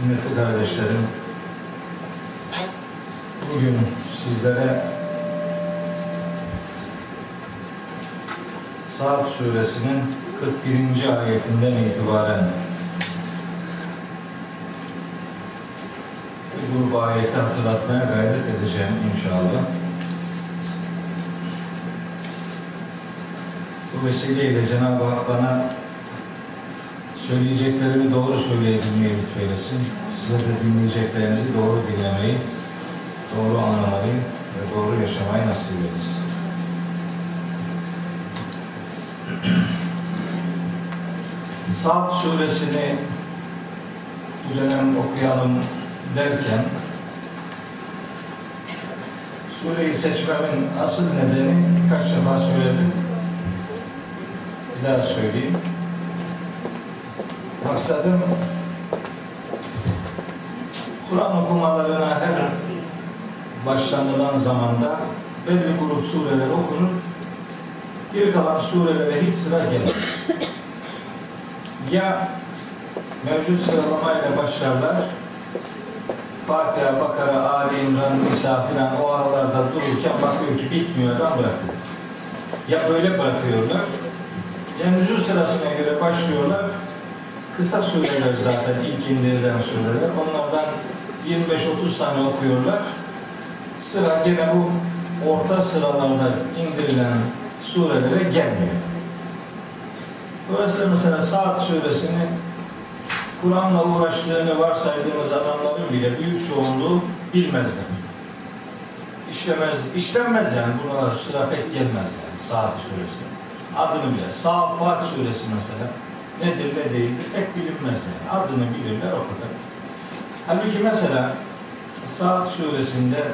Kıymetli kardeşlerim, bugün sizlere Saat suresinin 41. ayetinden itibaren bu ayeti hatırlatmaya gayret edeceğim inşallah. Bu vesileyle Cenab-ı Hak bana söyleyeceklerimi doğru söyleyebilmeyi lütfeylesin. Size de dinleyeceklerinizi doğru dinlemeyi, doğru anlamayı ve doğru yaşamayı nasip eylesin. Saat suresini bu dönem okuyalım derken sureyi seçmemin asıl nedeni birkaç defa söyledim. Bir daha söyleyeyim. Maksadım Kur'an okumalarına her başlanılan zamanda belli grup sureler okunur. Geri kalan surelere hiç sıra gelmez. Ya mevcut sıralamayla başlarlar. Fatiha, Bakara, Ali İmran, Nisa filan o aralarda dururken bakıyor ki bitmiyor adam bırakıyor. Ya böyle bırakıyorlar ya nüzul sırasına göre başlıyorlar. Kısa sureler zaten ilk indirilen sureler. Onlardan 25-30 tane okuyorlar. Sıra gene bu orta sıralarda indirilen surelere gelmiyor. Dolayısıyla mesela Saat suresini Kur'an'la uğraştığını varsaydığımız adamların bile büyük çoğunluğu bilmezler. İşlemez, işlenmez yani buna sıra pek gelmez yani Saat suresi. Adını bile. Safat suresi mesela nedir ne değildir pek bilinmez yani. Adını bilirler o. Halbuki mesela Saat suresinde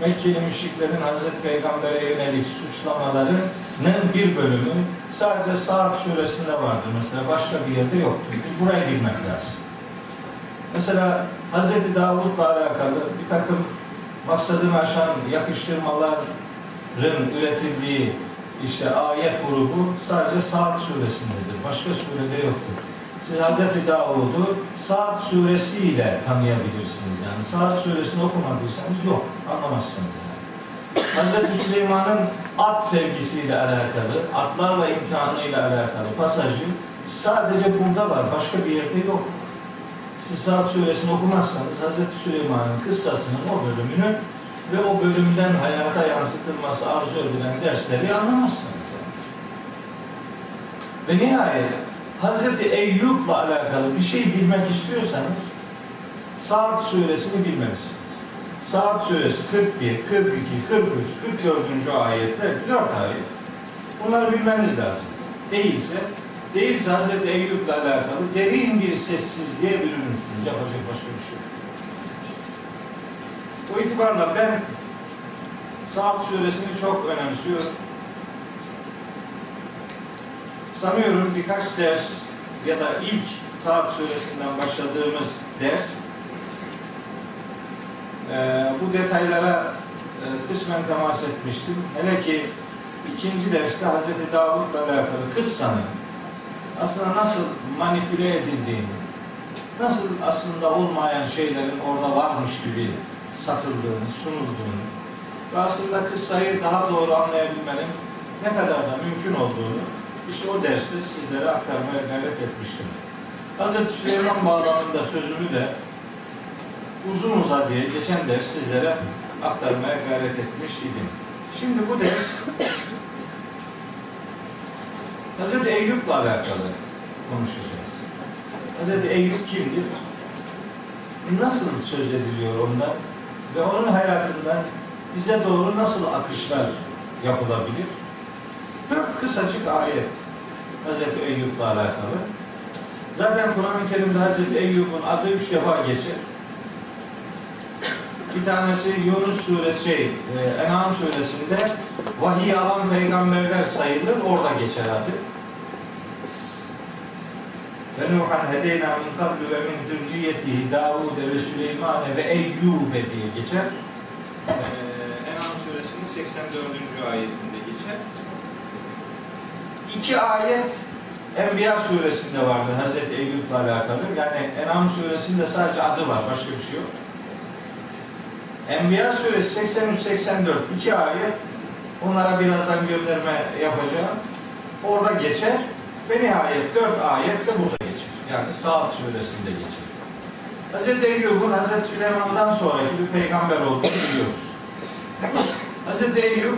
Mekkeli müşriklerin Hazreti Peygamber'e yönelik suçlamalarının bir bölümü sadece Saat suresinde vardır. Mesela başka bir yerde yoktur. Burayı bilmek lazım. Mesela Hazreti Davud'la alakalı bir takım maksadını aşan yakıştırmaların üretildiği işte ayet grubu sadece Saat suresindedir. Başka surede yoktur. Siz Hz. Davud'u Saat suresiyle tanıyabilirsiniz. Yani Saat suresini okumadıysanız yok, anlamazsınız. Yani. Hz. Süleyman'ın at sevgisiyle alakalı, atlarla imtihanıyla alakalı pasajı sadece burada var, başka bir yerde yok. Siz Saat suresini okumazsanız Hz. Süleyman'ın kıssasının o bölümünü ve o bölümden hayata yansıtılması arzu edilen dersleri anlamazsınız. Ve nihayet Hazreti Eyyub'la alakalı bir şey bilmek istiyorsanız Saat suresini bilmelisiniz. Saat suresi 41, 42, 43, 44. ayetler 4 ayet. Bunları bilmeniz lazım. Değilse değilse Hazreti Eyyub'la alakalı derin bir sessizliğe bürünürsünüz. Yapacak başka bir şey yok. O itibarla ben Saat suresini çok önemsiyorum. Sanıyorum birkaç ders ya da ilk Saat suresinden başladığımız ders e, bu detaylara e, kısmen temas etmiştim. Hele ki ikinci derste Hz. Davud'la alakalı kıssanın aslında nasıl manipüle edildiğini, nasıl aslında olmayan şeylerin orada varmış gibi satıldığını, sunulduğunu ve aslında kıssayı daha doğru anlayabilmenin ne kadar da mümkün olduğunu işte o derste sizlere aktarmaya gayret etmiştim. Hz. Süleyman bağlamında sözümü de uzun uza diye geçen ders sizlere aktarmaya gayret etmiş idim. Şimdi bu ders Hz. Eyüp'le alakalı konuşacağız. Hz. Eyüp kimdir? Nasıl söz ediliyor ondan? Ve onun hayatından bize doğru nasıl akışlar yapılabilir? Dört kısacık ayet Hz. Eyyub'la alakalı. Zaten Kur'an-ı Kerim'de Hz. Eyyub'un adı üç defa geçer. Bir tanesi Yunus suresi, şey, e, En'am suresinde vahiy alan peygamberler sayılır, orada geçer adı. Nuhan hedeyna min kablu ve min zürriyetihi Davud ve Süleyman ve Eyyube diye geçer. Ee, En'am suresinin 84. ayetinde geçer. İki ayet Enbiya suresinde vardır Hazreti Eyyub'la alakalı. Yani Enam suresinde sadece adı var, başka bir şey yok. Enbiya suresi 83-84 iki ayet. Onlara birazdan gönderme yapacağım. Orada geçer. Ve nihayet dört ayet de burada geçer. Yani Saat suresinde geçer. Hazreti Eyyub'un Hazreti Süleyman'dan sonraki bir peygamber olduğunu biliyoruz. Hazreti Eyyub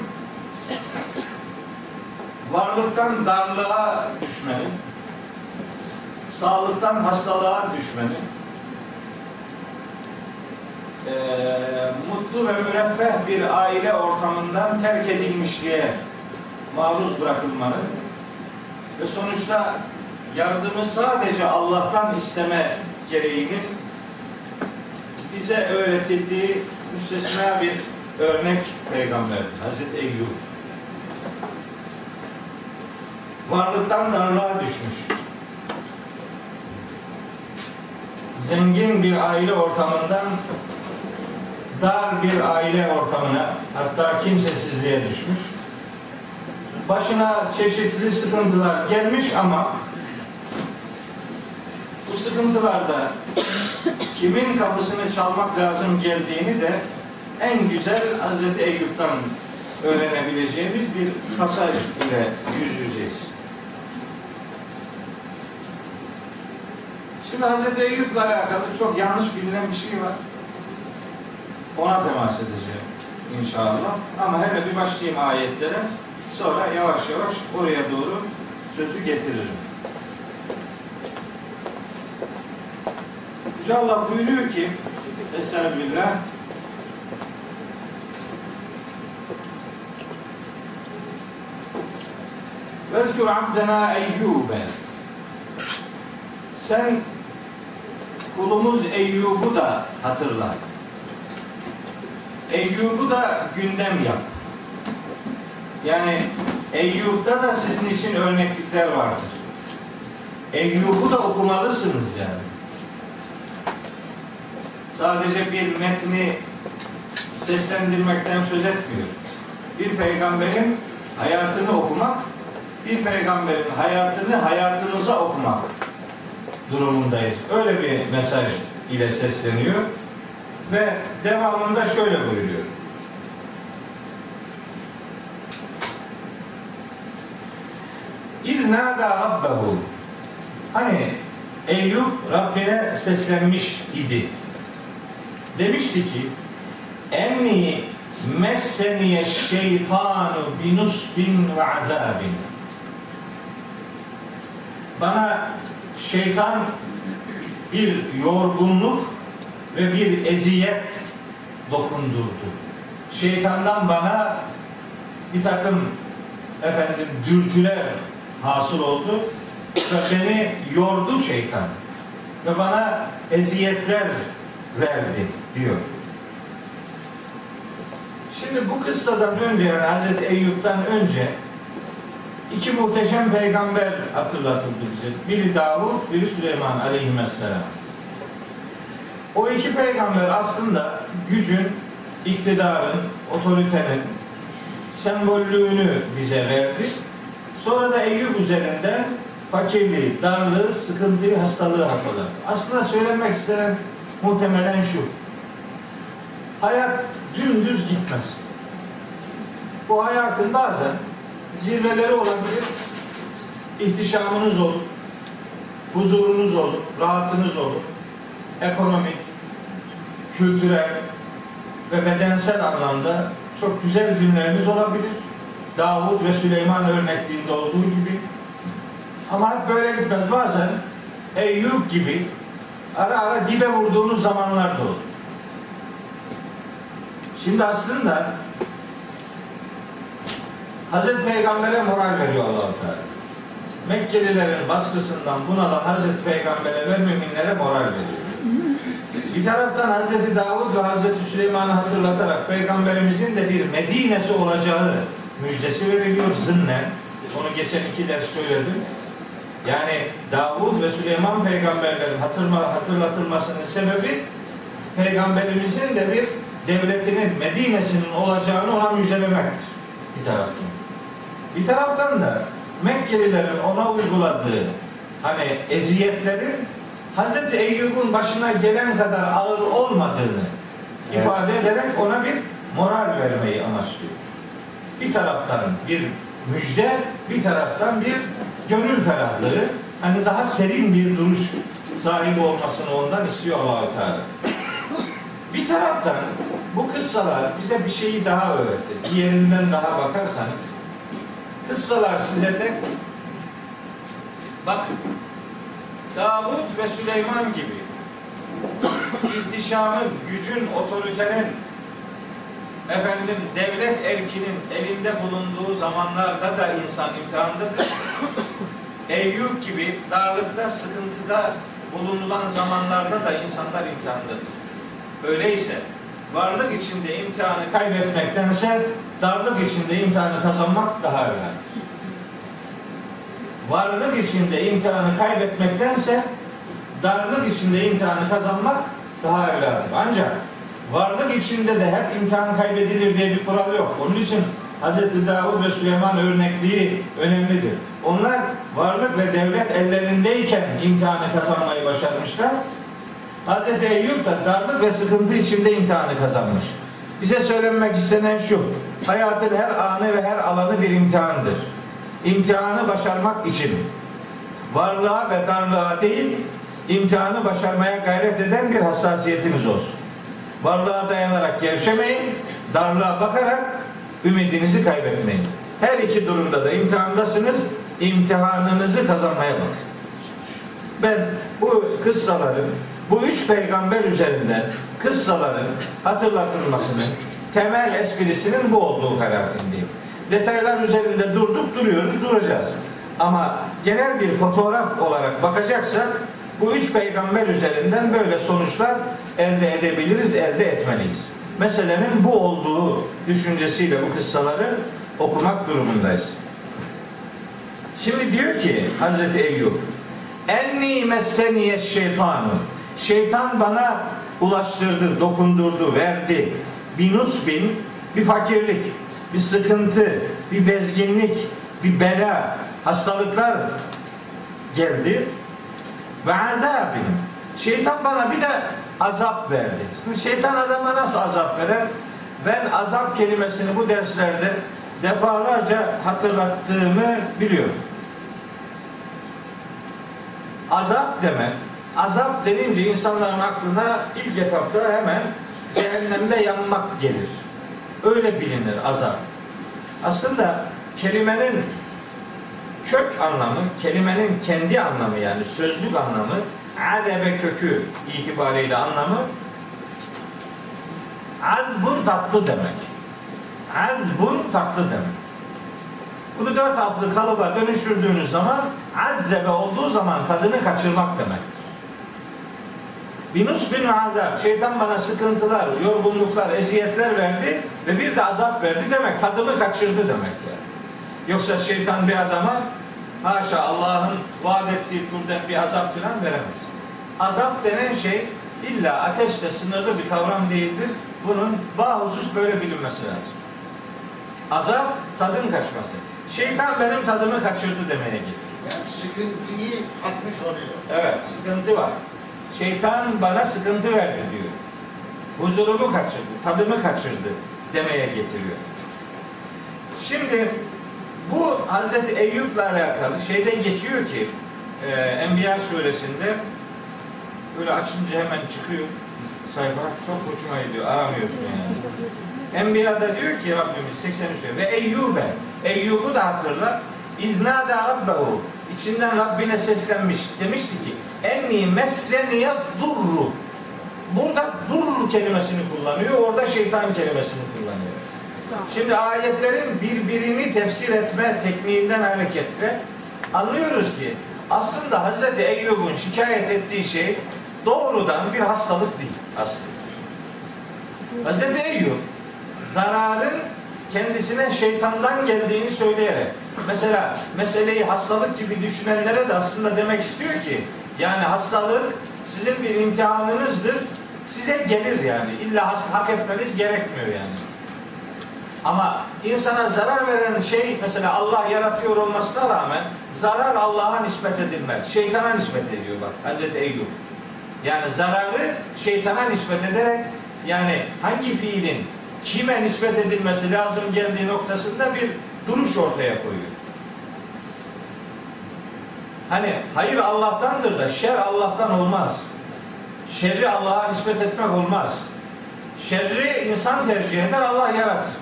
varlıktan darlığa düşmeli, sağlıktan hastalığa düşmeli, ee, mutlu ve müreffeh bir aile ortamından terk edilmişliğe maruz bırakılmalı ve sonuçta yardımı sadece Allah'tan isteme gereğinin bize öğretildiği müstesna bir örnek peygamber Hazreti Eyyub. Varlıktan darlığa düşmüş. Zengin bir aile ortamından dar bir aile ortamına hatta kimsesizliğe düşmüş. Başına çeşitli sıkıntılar gelmiş ama bu sıkıntılarda kimin kapısını çalmak lazım geldiğini de en güzel Hazreti Eyyub'dan öğrenebileceğimiz bir pasaj ile yüz yüzeyiz. Şimdi Hazreti Eyyub'la alakalı çok yanlış bilinen bir şey var. Ona temas edeceğim inşallah. Ama hele bir başlayayım ayetlere. Sonra yavaş yavaş oraya doğru sözü getiririm. Yüce Allah buyuruyor ki Estağfirullah Vezkur abdena Eyyube Sen kulumuz Eyyub'u da hatırla. Eyyub'u da gündem yap. Yani Eyyub'da da sizin için örneklikler vardır. Eyyub'u da okumalısınız yani. Sadece bir metni seslendirmekten söz etmiyor. Bir peygamberin hayatını okumak, bir peygamberin hayatını hayatınıza okumak durumundayız. Öyle bir mesaj ile sesleniyor. Ve devamında şöyle buyuruyor. İznâdâ rabbehu Hani Eyüp Rabbine seslenmiş idi. Demişti ki Enni messeniye şeytanu binusbin ve azabin Bana şeytan bir yorgunluk ve bir eziyet dokundurdu. Şeytandan bana bir takım efendim dürtüler hasıl oldu ve beni yordu şeytan ve bana eziyetler verdi diyor. Şimdi bu kıssadan önce yani Hazreti Eyyub'dan önce iki muhteşem peygamber hatırlatıldı bize. Biri Davud, biri Süleyman aleyhisselam. O iki peygamber aslında gücün, iktidarın, otoritenin sembollüğünü bize verdi. Sonra da Eyüp üzerinden fakirliği, darlığı, sıkıntıyı, hastalığı hatırladı. Aslında söylenmek istenen muhtemelen şu. Hayat dümdüz gitmez. Bu hayatın bazen zirveleri olabilir, ihtişamınız olur, huzurunuz olur, rahatınız olur, ekonomik, kültürel ve bedensel anlamda çok güzel günleriniz olabilir. Davud ve Süleyman örnekliğinde olduğu gibi. Ama hep böyle gitmez. Bazen Eyüp gibi ara ara dibe vurduğunuz zamanlar da olur. Şimdi aslında Hazreti Peygamber'e moral veriyor allah Teala. Mekkelilerin baskısından bunalan Hazreti Peygamber'e ve müminlere moral veriyor. Bir taraftan Hazreti Davud ve Hazreti Süleyman'ı hatırlatarak Peygamberimizin de bir Medine'si olacağı müjdesi veriliyor zımnen. Onu geçen iki ders söyledim. Yani Davud ve Süleyman peygamberlerin hatırma, hatırlatılmasının sebebi peygamberimizin de bir devletinin Medine'sinin olacağını ona müjdelemektir. Bir taraftan. Bir taraftan da Mekkelilerin ona uyguladığı hani eziyetlerin Hazreti Eyyub'un başına gelen kadar ağır olmadığını Evet. ifade ederek ona bir moral vermeyi amaçlıyor. Bir taraftan bir müjde, bir taraftan bir gönül ferahlığı, hani daha serin bir duruş sahibi olmasını ondan istiyor Allahu Teala. Bir taraftan bu kıssalar bize bir şeyi daha öğretir. Bir yerinden daha bakarsanız kıssalar size de bakın Davud ve Süleyman gibi ihtişamın, gücün, otoritenin efendim devlet erkinin elinde bulunduğu zamanlarda da insan imtihandadır. Eyüp gibi darlıkta, sıkıntıda bulunulan zamanlarda da insanlar imtihandadır. Öyleyse varlık içinde imtihanı kaybetmektense darlık içinde imtihanı kazanmak daha önemli. Varlık içinde imtihanı kaybetmektense darlık içinde imtihanı kazanmak daha evladır. Ancak varlık içinde de hep imtihan kaybedilir diye bir kural yok. Onun için Hz. Davud ve Süleyman örnekliği önemlidir. Onlar varlık ve devlet ellerindeyken imtihanı kazanmayı başarmışlar. Hz. Eyyub da darlık ve sıkıntı içinde imtihanı kazanmış. Bize söylenmek istenen şu. Hayatın her anı ve her alanı bir imtihandır. İmtihanı başarmak için varlığa ve darlığa değil, imtihanı başarmaya gayret eden bir hassasiyetiniz olsun. Varlığa dayanarak gevşemeyin, darlığa bakarak ümidinizi kaybetmeyin. Her iki durumda da imtihandasınız, imtihanınızı kazanmaya bakın. Ben bu kıssaların, bu üç peygamber üzerinden kıssaların hatırlatılmasının temel esprisinin bu olduğu kanaatindeyim. Detaylar üzerinde durduk duruyoruz, duracağız. Ama genel bir fotoğraf olarak bakacaksak bu üç peygamber üzerinden böyle sonuçlar elde edebiliriz, elde etmeliyiz. Meselenin bu olduğu düşüncesiyle bu kıssaları okumak durumundayız. Şimdi diyor ki Hazreti Eyyub Enni messeniye şeytanu Şeytan bana ulaştırdı, dokundurdu, verdi. Bir nusbin, bir fakirlik, bir sıkıntı, bir bezginlik, bir bela, hastalıklar geldi. Ve azabin. Şeytan bana bir de azap verdi. Şimdi şeytan adama nasıl azap verer? Ben azap kelimesini bu derslerde defalarca hatırlattığımı biliyorum. Azap demek, azap denince insanların aklına ilk etapta hemen cehennemde yanmak gelir. Öyle bilinir azap. Aslında kelimenin kök anlamı, kelimenin kendi anlamı yani sözlük anlamı, adebe kökü itibariyle anlamı azbun tatlı demek. Azbun tatlı demek. Bunu dört harfli kalıba dönüştürdüğünüz zaman azzebe olduğu zaman tadını kaçırmak demek. Binus bin azap. Şeytan bana sıkıntılar, yorgunluklar, eziyetler verdi ve bir de azap verdi demek. Tadımı kaçırdı demek. Yoksa şeytan bir adama haşa Allah'ın vaat ettiği türden bir azap falan veremez. Azap denen şey illa ateşle sınırlı bir kavram değildir. Bunun bahusus böyle bilinmesi lazım. Azap tadın kaçması. Şeytan benim tadımı kaçırdı demeye gelir. Yani sıkıntıyı atmış oluyor. Evet, sıkıntı var. Şeytan bana sıkıntı verdi diyor. Huzurumu kaçırdı, tadımı kaçırdı demeye getiriyor. Şimdi bu Hazreti Eyyub'la alakalı şeyde geçiyor ki e, Enbiya suresinde böyle açınca hemen çıkıyor sayfa. Çok hoşuma gidiyor aramıyorsun yani. Enbiya'da diyor ki Rabbimiz 83 diyor ve Eyyub'e Eyyub'u da hatırla. İznâde Rabbehu. İçinden Rabbine seslenmiş. Demişti ki enni messeniye durru burada dur kelimesini kullanıyor orada şeytan kelimesini kullanıyor. Şimdi ayetlerin birbirini tefsir etme tekniğinden hareketle anlıyoruz ki aslında Hazreti Eyyub'un şikayet ettiği şey doğrudan bir hastalık değil aslında. Hazreti Eyyub zararın kendisine şeytandan geldiğini söyleyerek mesela meseleyi hastalık gibi düşünenlere de aslında demek istiyor ki yani hastalık sizin bir imtihanınızdır size gelir yani illa hak etmeniz gerekmiyor yani. Ama insana zarar veren şey mesela Allah yaratıyor olmasına rağmen zarar Allah'a nispet edilmez. Şeytana nispet ediyor bak Hazreti Eyüp. Yani zararı şeytana nispet ederek yani hangi fiilin kime nispet edilmesi lazım geldiği noktasında bir duruş ortaya koyuyor. Hani hayır Allah'tandır da şer Allah'tan olmaz. Şerri Allah'a nispet etmek olmaz. Şerri insan tercih eder, Allah yaratır.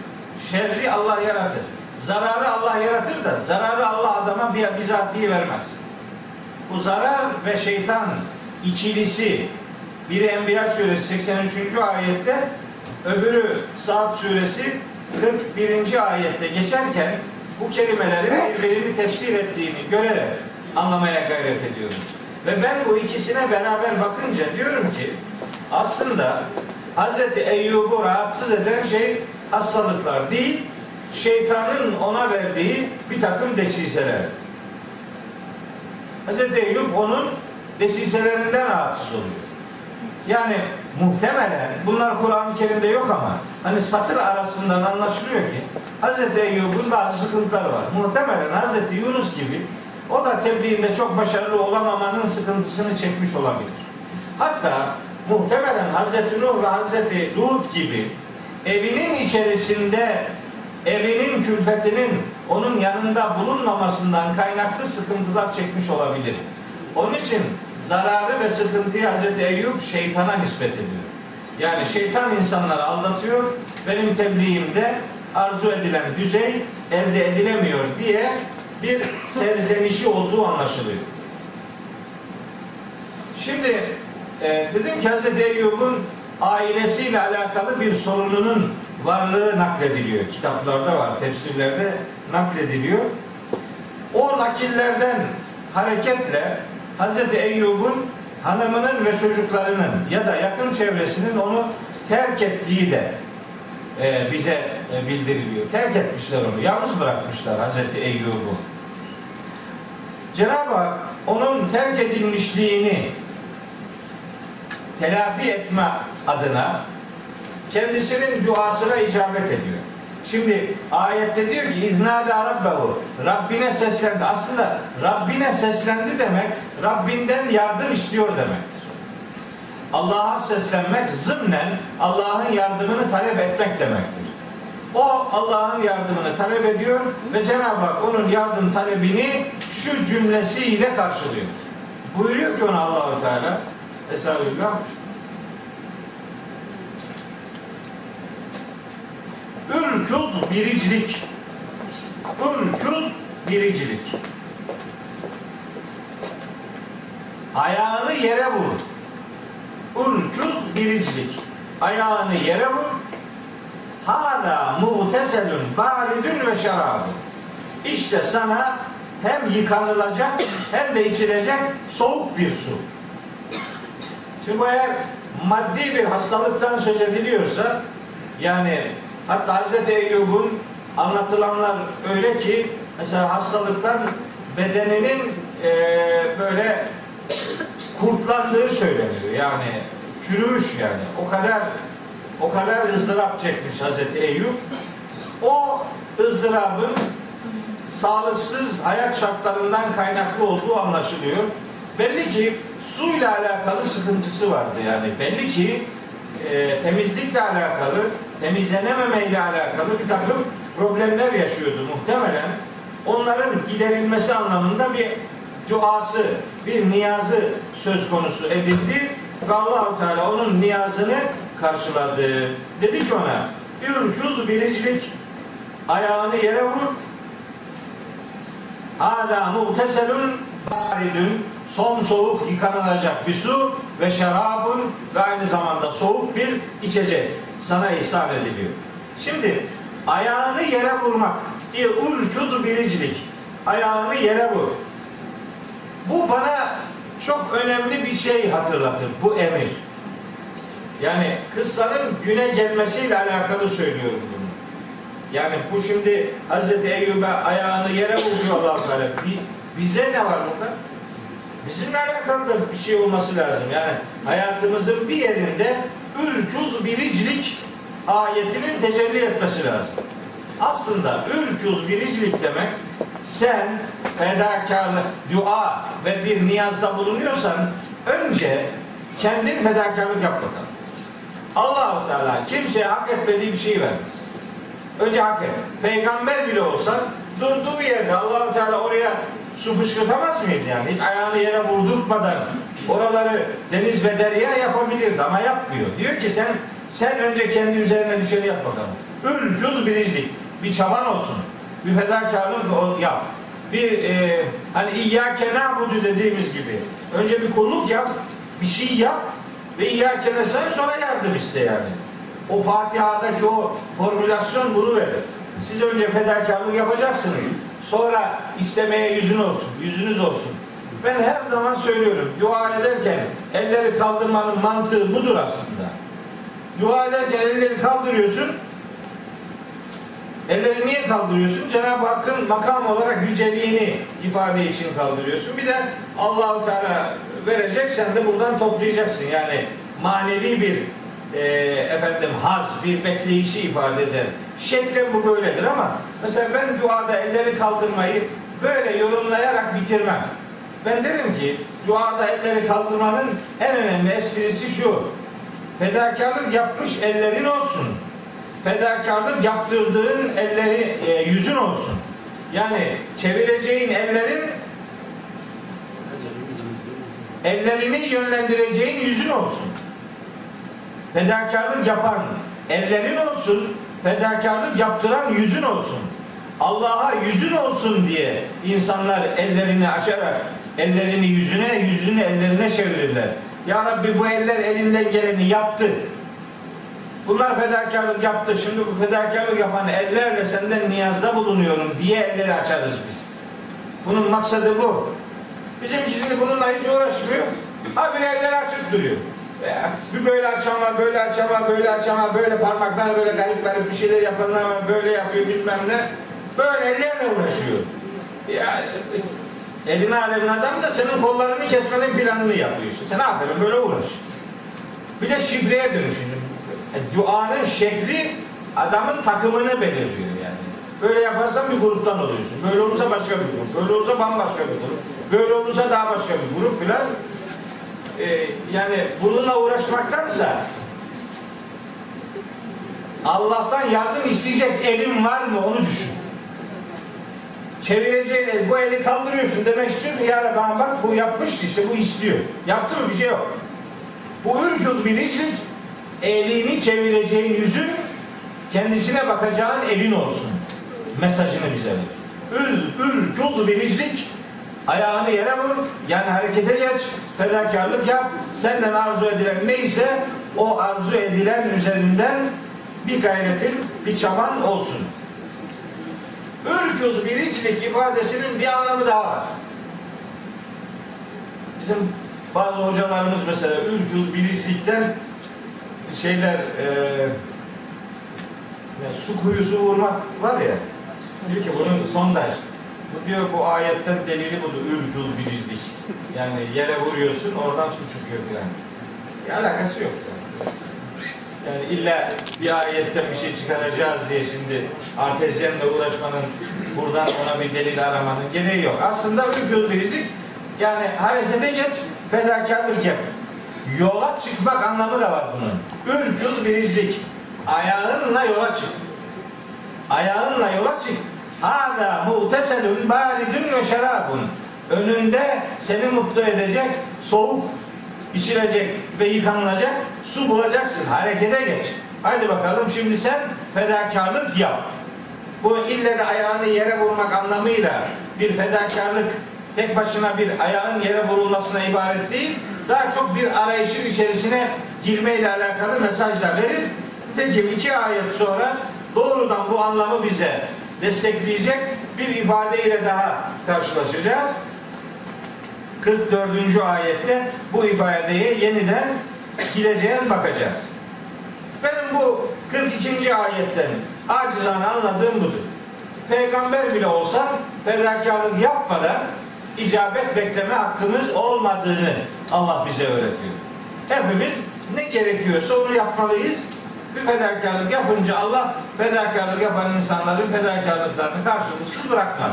Şerri Allah yaratır. Zararı Allah yaratır da zararı Allah adama bir bizatihi vermez. Bu zarar ve şeytan ikilisi biri Enbiya suresi 83. ayette öbürü Saat suresi 41. ayette geçerken bu kelimeleri birbirini tefsir ettiğini görerek anlamaya gayret ediyoruz. Ve ben bu ikisine beraber bakınca diyorum ki aslında Hazreti Eyyub'u rahatsız eden şey hastalıklar değil, şeytanın ona verdiği bir takım desiseler. Hazreti Eyyub onun desiselerinden rahatsız oluyor. Yani muhtemelen bunlar Kur'an-ı Kerim'de yok ama hani satır arasından anlaşılıyor ki Hazreti Eyyub'un bazı sıkıntıları var. Muhtemelen Hazreti Yunus gibi o da tebliğinde çok başarılı olamamanın sıkıntısını çekmiş olabilir. Hatta muhtemelen Hazreti Nuh ve Hazreti Lut gibi evinin içerisinde evinin külfetinin onun yanında bulunmamasından kaynaklı sıkıntılar çekmiş olabilir. Onun için zararı ve sıkıntıyı Hazreti Eyüp şeytana nispet ediyor. Yani şeytan insanları aldatıyor. Benim tebliğimde arzu edilen düzey elde edilemiyor diye bir serzenişi olduğu anlaşılıyor. Şimdi e, dedim ki Hazreti Eyyub'un ailesiyle alakalı bir sorununun varlığı naklediliyor. Kitaplarda var, tefsirlerde naklediliyor. O nakillerden hareketle Hazreti Eyyub'un hanımının ve çocuklarının ya da yakın çevresinin onu terk ettiği de e, bize e, bildiriliyor. Terk etmişler onu. Yalnız bırakmışlar Hazreti Eyyub'u. Cenab-ı Hak onun terk edilmişliğini telafi etme adına kendisinin duasına icabet ediyor. Şimdi ayette diyor ki iznâde rabbehu Rabbine seslendi. Aslında Rabbine seslendi demek Rabbinden yardım istiyor demektir. Allah'a seslenmek zımnen Allah'ın yardımını talep etmek demektir. O Allah'ın yardımını talep ediyor ve Cenab-ı Hak onun yardım talebini şu cümlesiyle karşılıyor. Buyuruyor ki ona Allahu Teala Estağfirullah. Ürkül biricilik. Ürkül biricilik. Ayağını yere vur. Ürkül biricilik. Ayağını yere vur. Hada muhteselün baridün ve şarabun. İşte sana hem yıkanılacak hem de içilecek soğuk bir su. Şimdi eğer maddi bir hastalıktan söz ediliyorsa yani hatta Hz. Eyyub'un anlatılanlar öyle ki mesela hastalıktan bedeninin e, böyle kurtlandığı söyleniyor. Yani çürümüş yani. O kadar o kadar ızdırap çekmiş Hazreti Eyüp. O ızdırabın sağlıksız hayat şartlarından kaynaklı olduğu anlaşılıyor. Belli ki suyla alakalı sıkıntısı vardı yani. Belli ki e, temizlikle alakalı, temizlenememeyle alakalı bir takım problemler yaşıyordu muhtemelen. Onların giderilmesi anlamında bir duası, bir niyazı söz konusu edildi ve Allahu Teala onun niyazını karşıladı. Dedi ki ona, ürcul biricilik, ayağını yere vur, Hâdâ muhteselun baridün son soğuk yıkanılacak bir su ve şarabın ve aynı zamanda soğuk bir içecek sana ihsan ediliyor. Şimdi ayağını yere vurmak bir urcudu biricilik. Ayağını yere vur. Bu bana çok önemli bir şey hatırlatır. Bu emir. Yani kıssanın güne gelmesiyle alakalı söylüyorum bunu. Yani bu şimdi Hazreti Eyyub'e ayağını yere vuruyor allah Teala. Bize ne var burada? Bizimle alakalı da bir şey olması lazım. Yani hayatımızın bir yerinde ürcud biricilik ayetinin tecelli etmesi lazım. Aslında ülküz biricilik demek sen fedakarlık, dua ve bir niyazda bulunuyorsan önce kendin fedakarlık yap bakalım. Allahu Teala kimseye hak etmediği bir şey vermez. Önce hak et. Peygamber bile olsa durduğu yerde Allahu Teala oraya su fışkırtamaz mıydı yani? Hiç ayağını yere vurdurtmadan oraları deniz ve derya yapabilirdi ama yapmıyor. Diyor ki sen sen önce kendi üzerine düşeni yap bakalım. Ülcül bilinçlik. Bir çaban olsun. Bir fedakarlık yap. Bir e, hani İyyâke nâbudu dediğimiz gibi. Önce bir kulluk yap. Bir şey yap. Ve İyyâke nesen sonra yardım iste yani. O Fatiha'daki o formülasyon bunu verir. Siz önce fedakarlık yapacaksınız. Sonra istemeye yüzün olsun, yüzünüz olsun. Ben her zaman söylüyorum, dua ederken elleri kaldırmanın mantığı budur aslında. Dua ederken elleri kaldırıyorsun. Elleri niye kaldırıyorsun? Cenab-ı Hakk'ın makam olarak yüceliğini ifade için kaldırıyorsun. Bir de Allahu Teala verecek, sen de buradan toplayacaksın. Yani manevi bir e, efendim haz, bir bekleyişi ifade eder. Şeklen bu böyledir ama mesela ben duada elleri kaldırmayı böyle yorumlayarak bitirmem. Ben derim ki duada elleri kaldırmanın en önemli esprisi şu. Fedakarlık yapmış ellerin olsun. Fedakarlık yaptırdığın elleri e, yüzün olsun. Yani çevireceğin ellerin ellerini yönlendireceğin yüzün olsun. Fedakarlık yapan ellerin olsun, fedakarlık yaptıran yüzün olsun. Allah'a yüzün olsun diye insanlar ellerini açarak ellerini yüzüne, yüzünü ellerine çevirirler. Ya Rabbi bu eller elinden geleni yaptı. Bunlar fedakarlık yaptı. Şimdi bu fedakarlık yapan ellerle senden niyazda bulunuyorum diye elleri açarız biz. Bunun maksadı bu. Bizim şimdi bununla hiç uğraşmıyor. Habire eller açık duruyor. Bir böyle açan var, böyle açan var, böyle açan var, böyle parmaklar böyle garip garip bir şeyler yapanlar var, böyle yapıyor bilmem ne. Böyle ellerle uğraşıyor. Ya, elin alemin adam da senin kollarını kesmenin planını yapıyor işte. Sen aferin böyle uğraş. Bir de şifreye dönüşün. E, duanın şekli adamın takımını belirliyor yani. Böyle yaparsan bir gruptan oluyorsun. Böyle olursa başka bir grup. Böyle olursa bambaşka bir grup. Böyle olursa daha başka bir grup filan. Ee, yani bununla uğraşmaktansa Allah'tan yardım isteyecek elin var mı onu düşün. Çevireceğin el, bu eli kaldırıyorsun demek istiyorsun. Ya Rabbi bak bu yapmış işte bu istiyor. Yaptı mı bir şey yok. Bu ülkül bilinçlik elini çevireceğin yüzün kendisine bakacağın elin olsun. Mesajını bize ver. Ül, ülkül bilinçlik ayağını yere vur, yani harekete geç, fedakarlık yap, senden arzu edilen neyse o arzu edilen üzerinden bir gayretin, bir çaban olsun. Ürkül bilinçlik ifadesinin bir anlamı daha var. Bizim bazı hocalarımız mesela ürkül bilinçlikten şeyler e, su kuyusu vurmak var ya diyor ki bunun sondaj bu diyor bu ayetten delili budur ürkül bilinçlik yani yere vuruyorsun oradan su çıkıyor filan bir alakası yok yani. Yani illa bir ayetten bir şey çıkaracağız diye şimdi artezyenle uğraşmanın buradan ona bir delil aramanın gereği yok. Aslında ürkül bilinçlik yani harekete geç fedakarlık yap. Yola çıkmak anlamı da var bunun. Ürkül bilinçlik. Ayağınla yola çık. Ayağınla yola çık. Hâdâ muhteselün bâridün ve şerabun. Önünde seni mutlu edecek soğuk içilecek ve yıkanılacak su bulacaksın. Harekete geç. Hadi bakalım şimdi sen fedakarlık yap. Bu ille de ayağını yere vurmak anlamıyla bir fedakarlık tek başına bir ayağın yere vurulmasına ibaret değil. Daha çok bir arayışın içerisine girmeyle alakalı mesaj da verir. Nitekim iki ayet sonra doğrudan bu anlamı bize destekleyecek bir ifadeyle daha karşılaşacağız. 44. ayette bu ifadeye yeniden gireceğiz, bakacağız. Benim bu 42. ayetten acizane anladığım budur. Peygamber bile olsa fedakarlık yapmadan icabet bekleme hakkımız olmadığını Allah bize öğretiyor. Hepimiz ne gerekiyorsa onu yapmalıyız. Bir fedakarlık yapınca Allah fedakarlık yapan insanların fedakarlıklarını karşılıksız bırakmaz.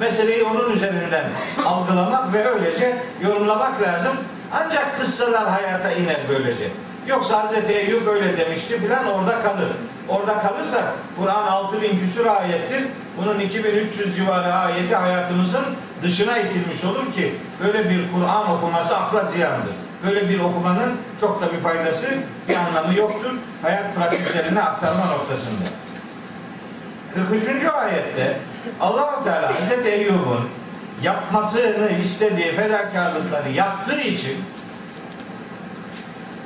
Meseleyi onun üzerinden algılamak ve öylece yorumlamak lazım. Ancak kıssalar hayata iner böylece. Yoksa Hz. Eyyub öyle demişti filan orada kalır. Orada kalırsa Kur'an 6000 küsur ayettir. Bunun 2300 civarı ayeti hayatımızın dışına itilmiş olur ki böyle bir Kur'an okuması akla ziyandır. Böyle bir okumanın çok da bir faydası, bir anlamı yoktur. Hayat pratiklerine aktarma noktasında. 43. ayette Allahu Teala Hz. Eyyub'un yapmasını istediği fedakarlıkları yaptığı için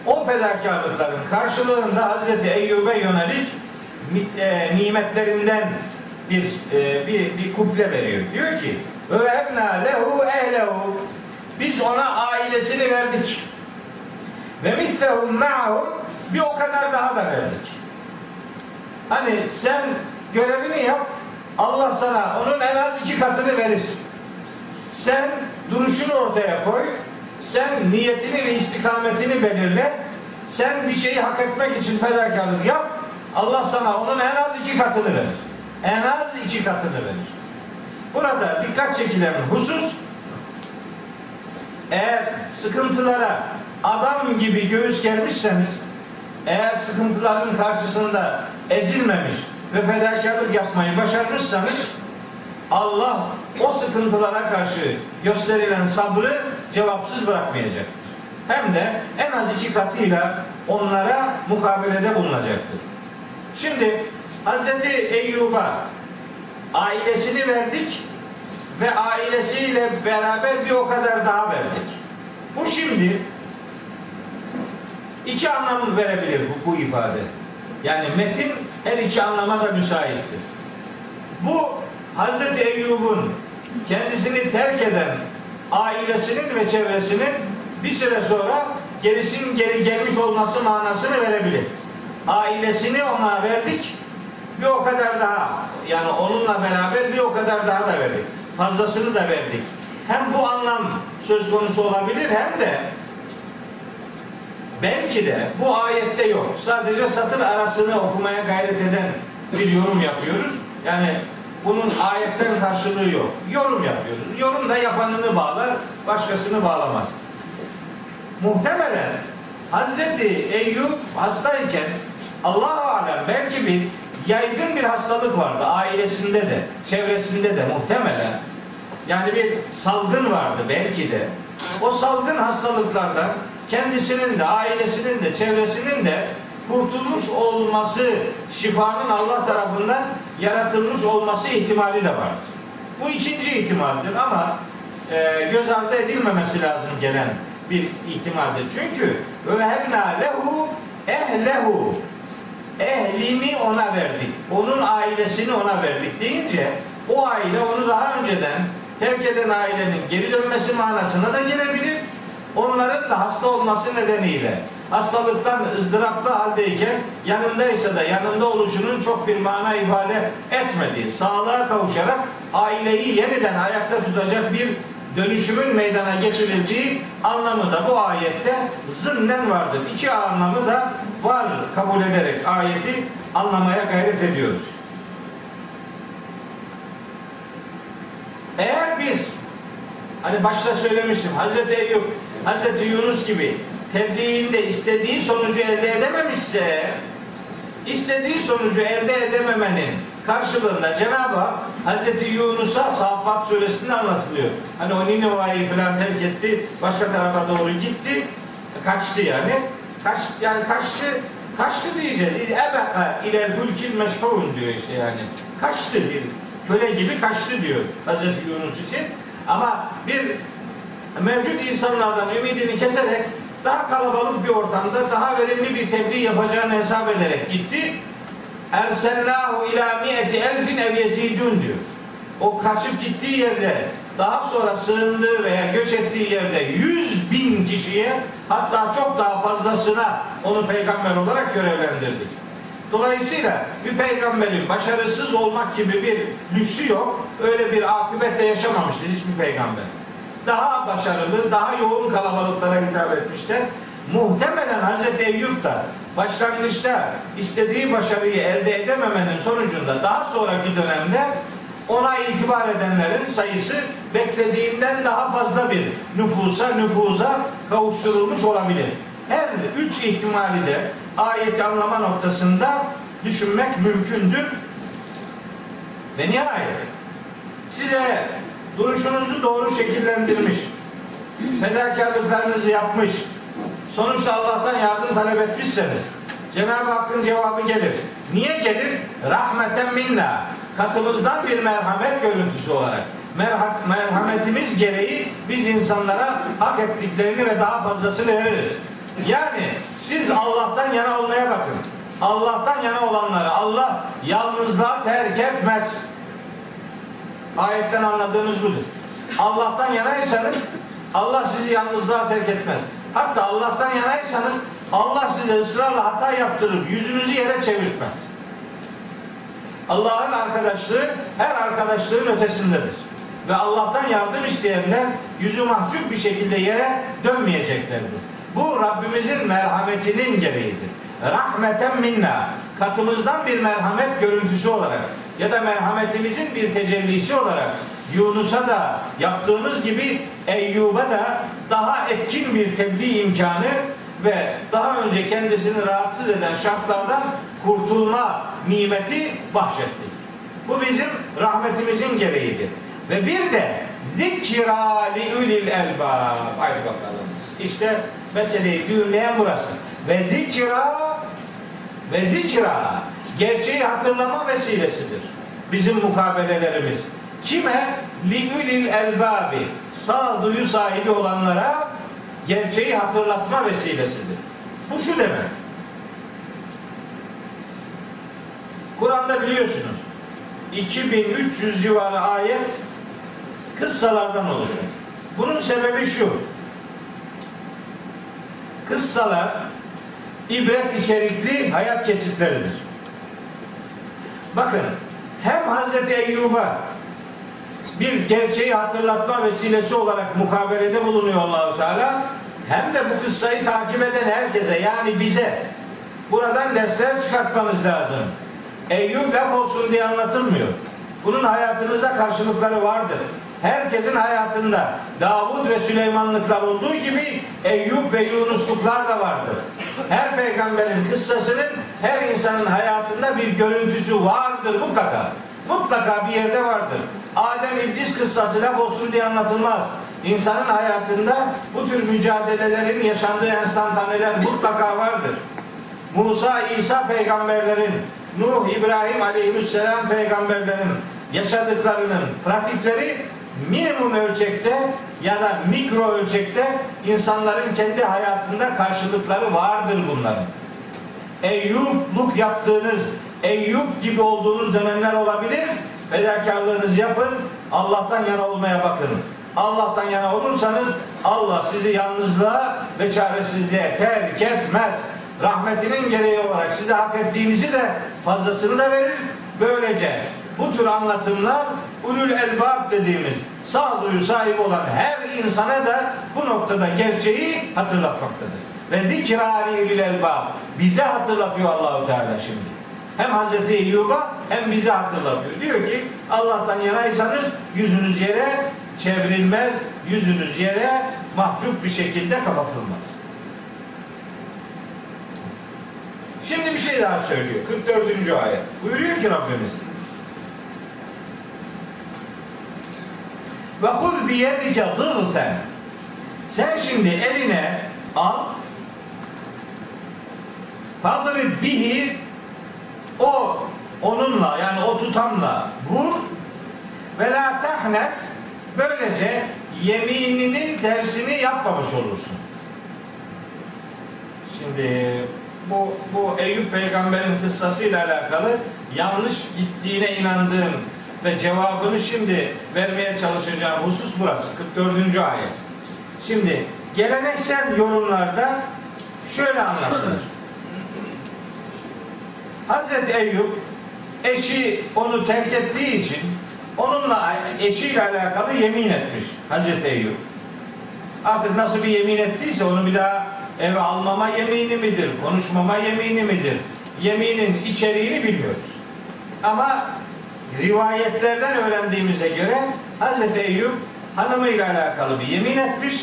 o fedakarlıkların karşılığında Hazreti Eyyub'e yönelik e, nimetlerinden bir, e, bir, bir kuple veriyor. Diyor ki ve ebna lehu ehlehu biz ona ailesini verdik. Ve mislehum ma'hum bir o kadar daha da verdik. Hani sen görevini yap Allah sana onun en az iki katını verir. Sen duruşunu ortaya koy sen niyetini ve istikametini belirle. Sen bir şeyi hak etmek için fedakarlık yap. Allah sana onun en az iki katını verir. En az iki katını verir. Burada dikkat çekilen husus eğer sıkıntılara adam gibi göğüs germişseniz eğer sıkıntıların karşısında ezilmemiş ve fedakarlık yapmayı başarmışsanız Allah o sıkıntılara karşı gösterilen sabrı cevapsız bırakmayacaktır. Hem de en az iki katıyla onlara mukabelede bulunacaktır. Şimdi Hz. Eyyub'a ailesini verdik ve ailesiyle beraber bir o kadar daha verdik. Bu şimdi iki anlam verebilir bu, bu ifade. Yani metin her iki anlama da müsaittir. Bu Hz. Eyyub'un kendisini terk eden ailesinin ve çevresinin bir süre sonra gerisinin geri gelmiş olması manasını verebilir. Ailesini ona verdik, bir o kadar daha yani onunla beraber bir o kadar daha da verdik. Fazlasını da verdik. Hem bu anlam söz konusu olabilir hem de belki de bu ayette yok. Sadece satır arasını okumaya gayret eden bir yorum yapıyoruz. Yani bunun ayetten karşılığı yok. Yorum yapıyoruz. Yorum da yapanını bağlar, başkasını bağlamaz. Muhtemelen Hazreti Eyüp hastayken Allah alem belki bir yaygın bir hastalık vardı ailesinde de, çevresinde de muhtemelen. Yani bir salgın vardı belki de. O salgın hastalıklardan kendisinin de, ailesinin de, çevresinin de kurtulmuş olması, şifanın Allah tarafından yaratılmış olması ihtimali de var. Bu ikinci ihtimaldir ama e, göz ardı edilmemesi lazım gelen bir ihtimaldir. Çünkü vehebna lehu ehlehu ehlini ona verdik. Onun ailesini ona verdik deyince o aile onu daha önceden terk eden ailenin geri dönmesi manasına da gelebilir. Onların da hasta olması nedeniyle hastalıktan ızdıraplı haldeyken yanındaysa da yanında oluşunun çok bir mana ifade etmediği, sağlığa kavuşarak aileyi yeniden ayakta tutacak bir dönüşümün meydana getirildiği anlamı da bu ayette zımnen vardır. İki anlamı da var kabul ederek ayeti anlamaya gayret ediyoruz. Eğer biz hani başta söylemiştim Hazreti Eyüp, Hazreti Yunus gibi tebliğinde istediği sonucu elde edememişse istediği sonucu elde edememenin karşılığında Cenab-ı Hak Hazreti Yunus'a Safat suresinde anlatılıyor. Hani o Nineva'yı falan terk etti, başka tarafa doğru gitti, kaçtı yani. Kaç, yani kaçtı, kaçtı diyeceğiz. Ebeka ilel fülkil meşhurun diyor işte yani. Kaçtı bir köle gibi kaçtı diyor Hazreti Yunus için. Ama bir mevcut insanlardan ümidini keserek daha kalabalık bir ortamda daha verimli bir tebliğ yapacağını hesap ederek gitti. Ersellahu ila mi'eti elfin ev yezidun diyor. O kaçıp gittiği yerde daha sonra sığındığı veya göç ettiği yerde yüz bin kişiye hatta çok daha fazlasına onu peygamber olarak görevlendirdi. Dolayısıyla bir peygamberin başarısız olmak gibi bir lüksü yok. Öyle bir akıbetle yaşamamıştır hiçbir peygamber daha başarılı, daha yoğun kalabalıklara hitap etmişler. Muhtemelen Hazreti Eyüp da başlangıçta istediği başarıyı elde edememenin sonucunda daha sonraki dönemde ona itibar edenlerin sayısı beklediğinden daha fazla bir nüfusa nüfuza kavuşturulmuş olabilir. Her üç ihtimali de ayeti anlama noktasında düşünmek mümkündür. Ve nihayet size duruşunuzu doğru şekillendirmiş, fedakarlıklarınızı yapmış, sonuçta Allah'tan yardım talep etmişseniz Cenab-ı Hakk'ın cevabı gelir. Niye gelir? Rahmeten minna. Katımızdan bir merhamet görüntüsü olarak. Merha- merhametimiz gereği biz insanlara hak ettiklerini ve daha fazlasını veririz. Yani siz Allah'tan yana olmaya bakın. Allah'tan yana olanları Allah yalnızlığa terk etmez. Ayetten anladığımız budur. Allah'tan yanaysanız Allah sizi yalnızlığa terk etmez. Hatta Allah'tan yanaysanız Allah size ısrarla hata yaptırıp yüzünüzü yere çevirtmez. Allah'ın arkadaşlığı her arkadaşlığın ötesindedir. Ve Allah'tan yardım isteyenler yüzü mahcup bir şekilde yere dönmeyeceklerdir. Bu Rabbimizin merhametinin gereğidir. Rahmeten minna katımızdan bir merhamet görüntüsü olarak ya da merhametimizin bir tecellisi olarak Yunus'a da yaptığımız gibi Eyyub'a da daha etkin bir tebliğ imkanı ve daha önce kendisini rahatsız eden şartlardan kurtulma nimeti bahşettik. Bu bizim rahmetimizin gereğidir. Ve bir de zikra li ulil elbab. Haydi bakalım. İşte meseleyi düğümleyen burası. Ve zikra ve zikra gerçeği hatırlama vesilesidir. Bizim mukabelelerimiz. Kime? Li ulil elbabi. Sağduyu sahibi olanlara gerçeği hatırlatma vesilesidir. Bu şu demek. Kur'an'da biliyorsunuz 2300 civarı ayet kıssalardan oluşur. Bunun sebebi şu. Kıssalar ibret içerikli hayat kesitleridir. Bakın hem Hazreti Eyyub'a bir gerçeği hatırlatma vesilesi olarak mukabelede bulunuyor Allahu Teala hem de bu kıssayı takip eden herkese yani bize buradan dersler çıkartmamız lazım. Eyyub laf olsun diye anlatılmıyor. Bunun hayatınızda karşılıkları vardır. Herkesin hayatında Davud ve Süleymanlıklar olduğu gibi Eyüp ve Yunusluklar da vardır. Her peygamberin kıssasının her insanın hayatında bir görüntüsü vardır mutlaka. Mutlaka bir yerde vardır. Adem İblis kıssası laf olsun diye anlatılmaz. İnsanın hayatında bu tür mücadelelerin yaşandığı enstantaneler mutlaka vardır. Musa, İsa peygamberlerin, Nuh, İbrahim aleyhisselam peygamberlerin yaşadıklarının pratikleri minimum ölçekte ya da mikro ölçekte insanların kendi hayatında karşılıkları vardır bunların. Eyyupluk yaptığınız, Eyüp gibi olduğunuz dönemler olabilir. Fedakarlığınızı yapın, Allah'tan yana olmaya bakın. Allah'tan yana olursanız Allah sizi yalnızlığa ve çaresizliğe terk etmez. Rahmetinin gereği olarak size hak ettiğinizi de fazlasını da verir. Böylece bu tür anlatımlar ulul elbab dediğimiz sağduyu sahibi olan her insana da bu noktada gerçeği hatırlatmaktadır. Ve zikrari ulul elbab bize hatırlatıyor Allahu Teala şimdi. Hem Hazreti Eyyub'a hem bize hatırlatıyor. Diyor ki Allah'tan yanaysanız yüzünüz yere çevrilmez, yüzünüz yere mahcup bir şekilde kapatılmaz. Şimdi bir şey daha söylüyor. 44. ayet. Buyuruyor ki Rabbimiz. Ve huz biyedike dığten. Sen şimdi eline al fadrib bihi onunla yani o tutamla vur ve la tahnes böylece yemininin tersini yapmamış olursun. Şimdi bu, bu Eyüp peygamberin kıssasıyla alakalı yanlış gittiğine inandığım ve cevabını şimdi vermeye çalışacağım husus burası. 44. ayet. Şimdi geleneksel yorumlarda şöyle anlatılır. Hazreti Eyüp eşi onu terk ettiği için onunla eşiyle alakalı yemin etmiş Hazreti Eyüp. Artık nasıl bir yemin ettiyse onu bir daha eve almama yemini midir, konuşmama yemini midir? Yeminin içeriğini bilmiyoruz. Ama rivayetlerden öğrendiğimize göre Hz. Eyüp hanımıyla alakalı bir yemin etmiş.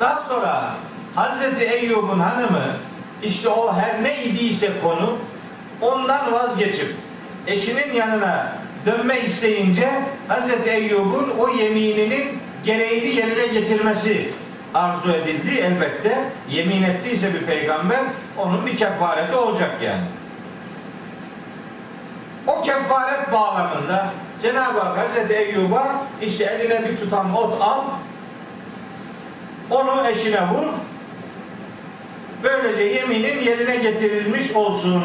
Daha sonra Hz. Eyyub'un hanımı işte o her ne idiyse konu ondan vazgeçip eşinin yanına dönme isteyince Hz. Eyyub'un o yemininin gereğini yerine getirmesi arzu edildi elbette. Yemin ettiyse bir peygamber onun bir kefareti olacak yani. O kefaret bağlamında Cenab-ı Hak Hazreti Eyyub'a işte eline bir tutam ot al onu eşine vur böylece yeminin yerine getirilmiş olsun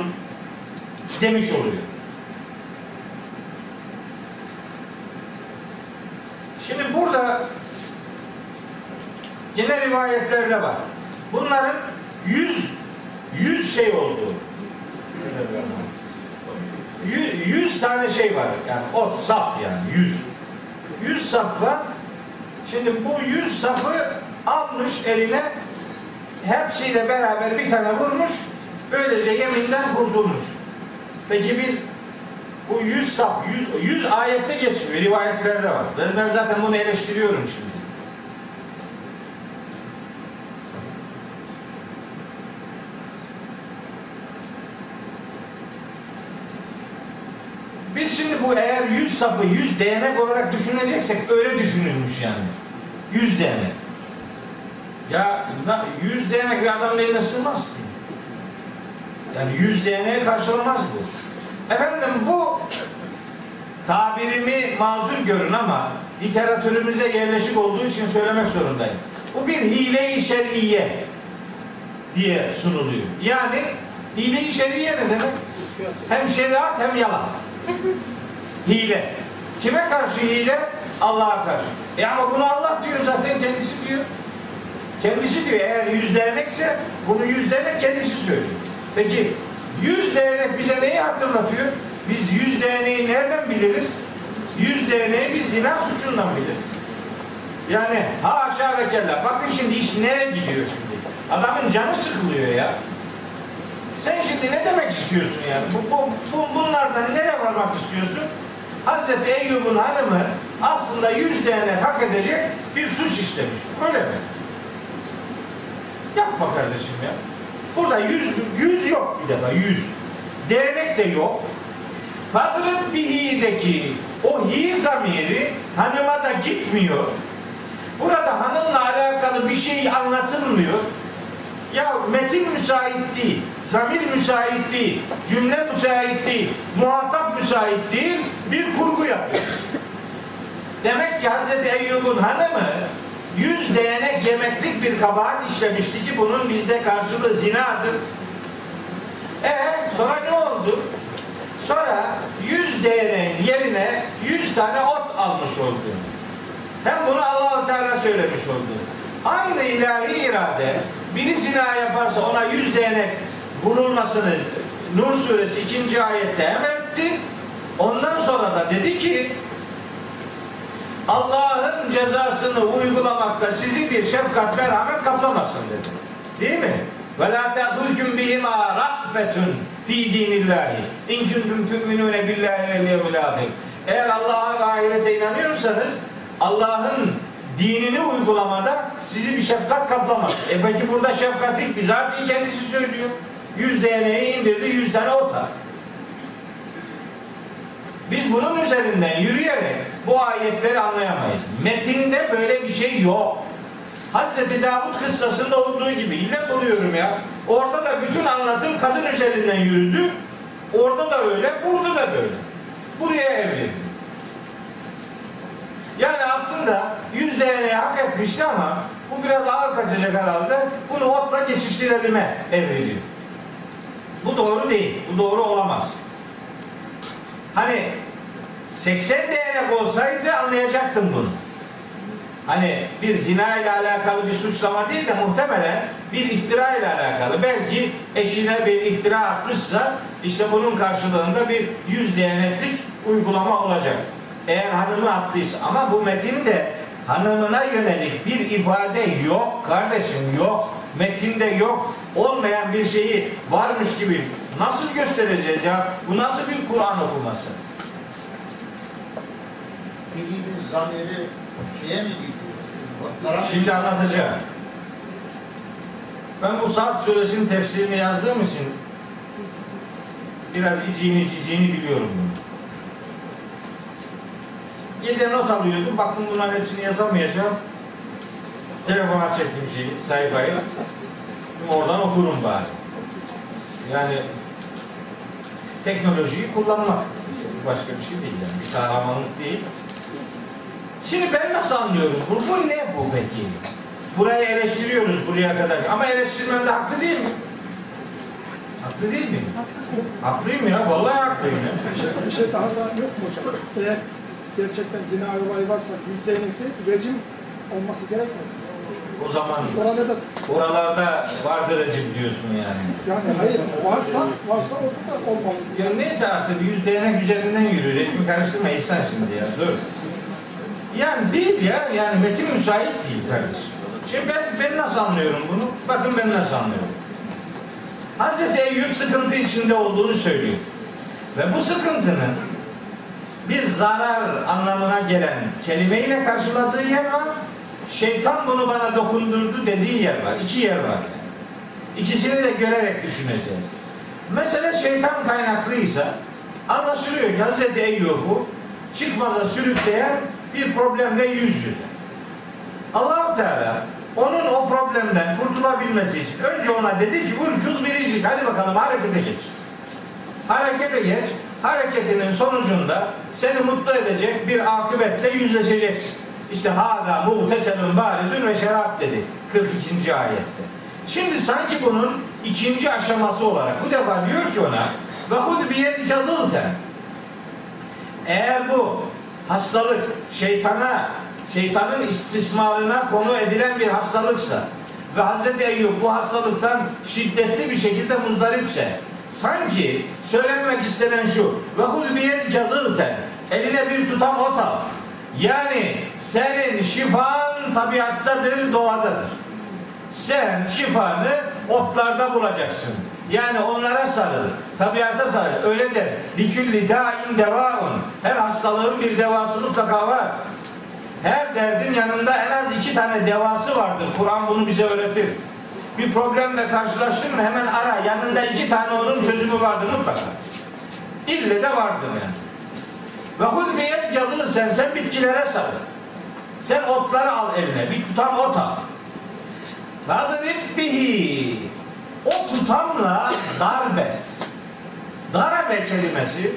demiş oluyor. Şimdi burada yine rivayetlerde var. Bunların yüz yüz şey olduğu. Yüz, yüz tane şey var. Yani ot, sap yani yüz. Yüz sap var. Şimdi bu yüz sapı almış eline hepsiyle beraber bir tane vurmuş. Böylece yeminden kurtulmuş. Peki biz bu yüz sap, yüz, yüz ayette geçiyor. Rivayetlerde var. Ben, zaten bunu eleştiriyorum şimdi. Biz şimdi bu eğer yüz sapı yüz değnek olarak düşüneceksek öyle düşünülmüş yani. Yüz değnek. Ya na- yüz değnek bir adamın eline sığmaz ki. Yani yüz değneğe karşılamaz bu. Efendim bu tabirimi mazur görün ama literatürümüze yerleşik olduğu için söylemek zorundayım. Bu bir hile-i şer'iye diye sunuluyor. Yani hile-i şer'iye ne demek? Hem şeriat hem yalan. Hile. Kime karşı hile? Allah'a karşı. E ama bunu Allah diyor zaten kendisi diyor. Kendisi diyor eğer yüz dernekse bunu yüz dernek kendisi söylüyor. Peki yüz dernek bize neyi hatırlatıyor? Biz yüz derneği nereden biliriz? Yüz derneği biz zina suçundan biliriz. Yani haşa ve kella. Bakın şimdi iş nereye gidiyor şimdi? Adamın canı sıkılıyor ya. Sen şimdi ne demek istiyorsun yani? Bu, bu, bu bunlardan nereye varmak istiyorsun? Hazreti Eyyub'un hanımı aslında yüz değnek hak edecek bir suç işlemiş. Öyle mi? Yapma kardeşim ya. Burada yüz, yüz yok bir defa yüz. Değnek de yok. Fadrın bihi'deki o hi zamiri hanıma da gitmiyor. Burada hanımla alakalı bir şey anlatılmıyor. Ya metin müsait değil, zamir müsait değil, cümle müsait değil, muhatap müsait değil, bir kurgu yapıyor. Demek ki Hazreti Eyyub'un hanımı yüz değnek yemeklik bir kabahat işlemişti ki bunun bizde karşılığı zinadır. E sonra ne oldu? Sonra yüz değneğin yerine yüz tane ot almış oldu. Hem bunu Allah-u Teala söylemiş oldu. Aynı ilahi irade biri zina yaparsa ona yüz değnek vurulmasını Nur suresi 2. ayette emretti. Ondan sonra da dedi ki Allah'ın cezasını uygulamakta sizi bir şefkat ve rahmet kaplamasın dedi. Değil mi? Ve la ta'khuzkum bihima ra'fetun fi dinillahi. İn kuntum tu'minune billahi vel yevmil ahir. Eğer Allah'a ve ahirete inanıyorsanız Allah'ın dinini uygulamada sizi bir şefkat kaplamaz. E peki burada şefkati bizatihi kendisi söylüyor. Yüz değneği indirdi, yüz tane ota. Biz bunun üzerinden yürüyerek bu ayetleri anlayamayız. Metinde böyle bir şey yok. Hazreti Davut kıssasında olduğu gibi illet oluyorum ya. Orada da bütün anlatım kadın üzerinden yürüdü. Orada da öyle, burada da böyle. Buraya evrildi. Yani aslında yüz değneği hak etmişti ama bu biraz ağır kaçacak herhalde. Bunu otla geçiştirebilme evriliyor. Bu doğru değil. Bu doğru olamaz. Hani 80 değnek olsaydı anlayacaktım bunu. Hani bir zina ile alakalı bir suçlama değil de muhtemelen bir iftira ile alakalı. Belki eşine bir iftira atmışsa işte bunun karşılığında bir yüz değneklik uygulama olacak. Eğer hanımı attıysa ama bu metin de hanımına yönelik bir ifade yok kardeşim yok. Metinde yok. Olmayan bir şeyi varmış gibi nasıl göstereceğiz ya? Bu nasıl bir Kur'an okuması? Dediğiniz zamiri şeye mi gidiyor? Şimdi anlatacağım. Ben bu Saat suresinin tefsirini yazdığım için biraz iciğini ciciğini biliyorum bunu. Gece not alıyordum. Baktım bunların hepsini yazamayacağım. Telefona çektim şeyi, sayfayı. Dedim, Oradan okurum bari. Yani teknolojiyi kullanmak. Başka bir şey değil yani. Bir kahramanlık değil. Şimdi ben nasıl anlıyorum? Bu, bu ne bu peki? Burayı eleştiriyoruz buraya kadar. Ama eleştirmem de haklı değil mi? Haklı değil mi? Haklıyım ya. Vallahi haklıyım ya. Bir şey, bir şey daha da yok mu hocam? Eğer gerçekten zina olayı varsa yüzde yirmi rejim olması gerekmez. mi? O zaman Orada da oralarda vardır acım diyorsun yani. yani hayır varsa varsa orada da olmalı. Ya neyse artık yüzde yenek üzerinden yürü. Resmi karıştırma İhsan şimdi ya. Dur. Yani değil ya. Yani metin müsait değil kardeşim. Şimdi ben, ben nasıl anlıyorum bunu? Bakın ben nasıl anlıyorum. Hazreti Eyüp sıkıntı içinde olduğunu söylüyor. Ve bu sıkıntının bir zarar anlamına gelen kelimeyle karşıladığı yer var. Şeytan bunu bana dokundurdu dediği yer var. İki yer var. Yani. İkisini de görerek düşüneceğiz. Mesele şeytan kaynaklıysa anlaşılıyor ki Hz. Eyyub'u çıkmaza sürükleyen bir problemle yüz yüze. allah Teala onun o problemden kurtulabilmesi için önce ona dedi ki cüz biricik hadi bakalım harekete geç. Harekete geç. Hareketinin sonucunda seni mutlu edecek bir akıbetle yüzleşeceksin. İşte hada muhteselun baridun ve şerap dedi 42. ayette. Şimdi sanki bunun ikinci aşaması olarak bu defa diyor ki ona ve hud biyedike zılten eğer bu hastalık şeytana şeytanın istismarına konu edilen bir hastalıksa ve Hz. Eyyub bu hastalıktan şiddetli bir şekilde muzdaripse sanki söylenmek istenen şu ve hud biyedike eline bir tutam ot al yani senin şifan tabiattadır, doğadadır. Sen şifanı otlarda bulacaksın. Yani onlara sarıl. Tabiata sarıl. Öyle der. Likülli daim devaun. Her hastalığın bir devası mutlaka var. Her derdin yanında en az iki tane devası vardır. Kur'an bunu bize öğretir. Bir problemle karşılaştın mı hemen ara. Yanında iki tane onun çözümü vardır mutlaka. İlle de vardır yani. Ve hud biyet yalı sen, sen bitkilere sarıl. Sen otları al eline. Bir tutam ot al. Fadrib bihi. O tutamla darbet. Darabe kelimesi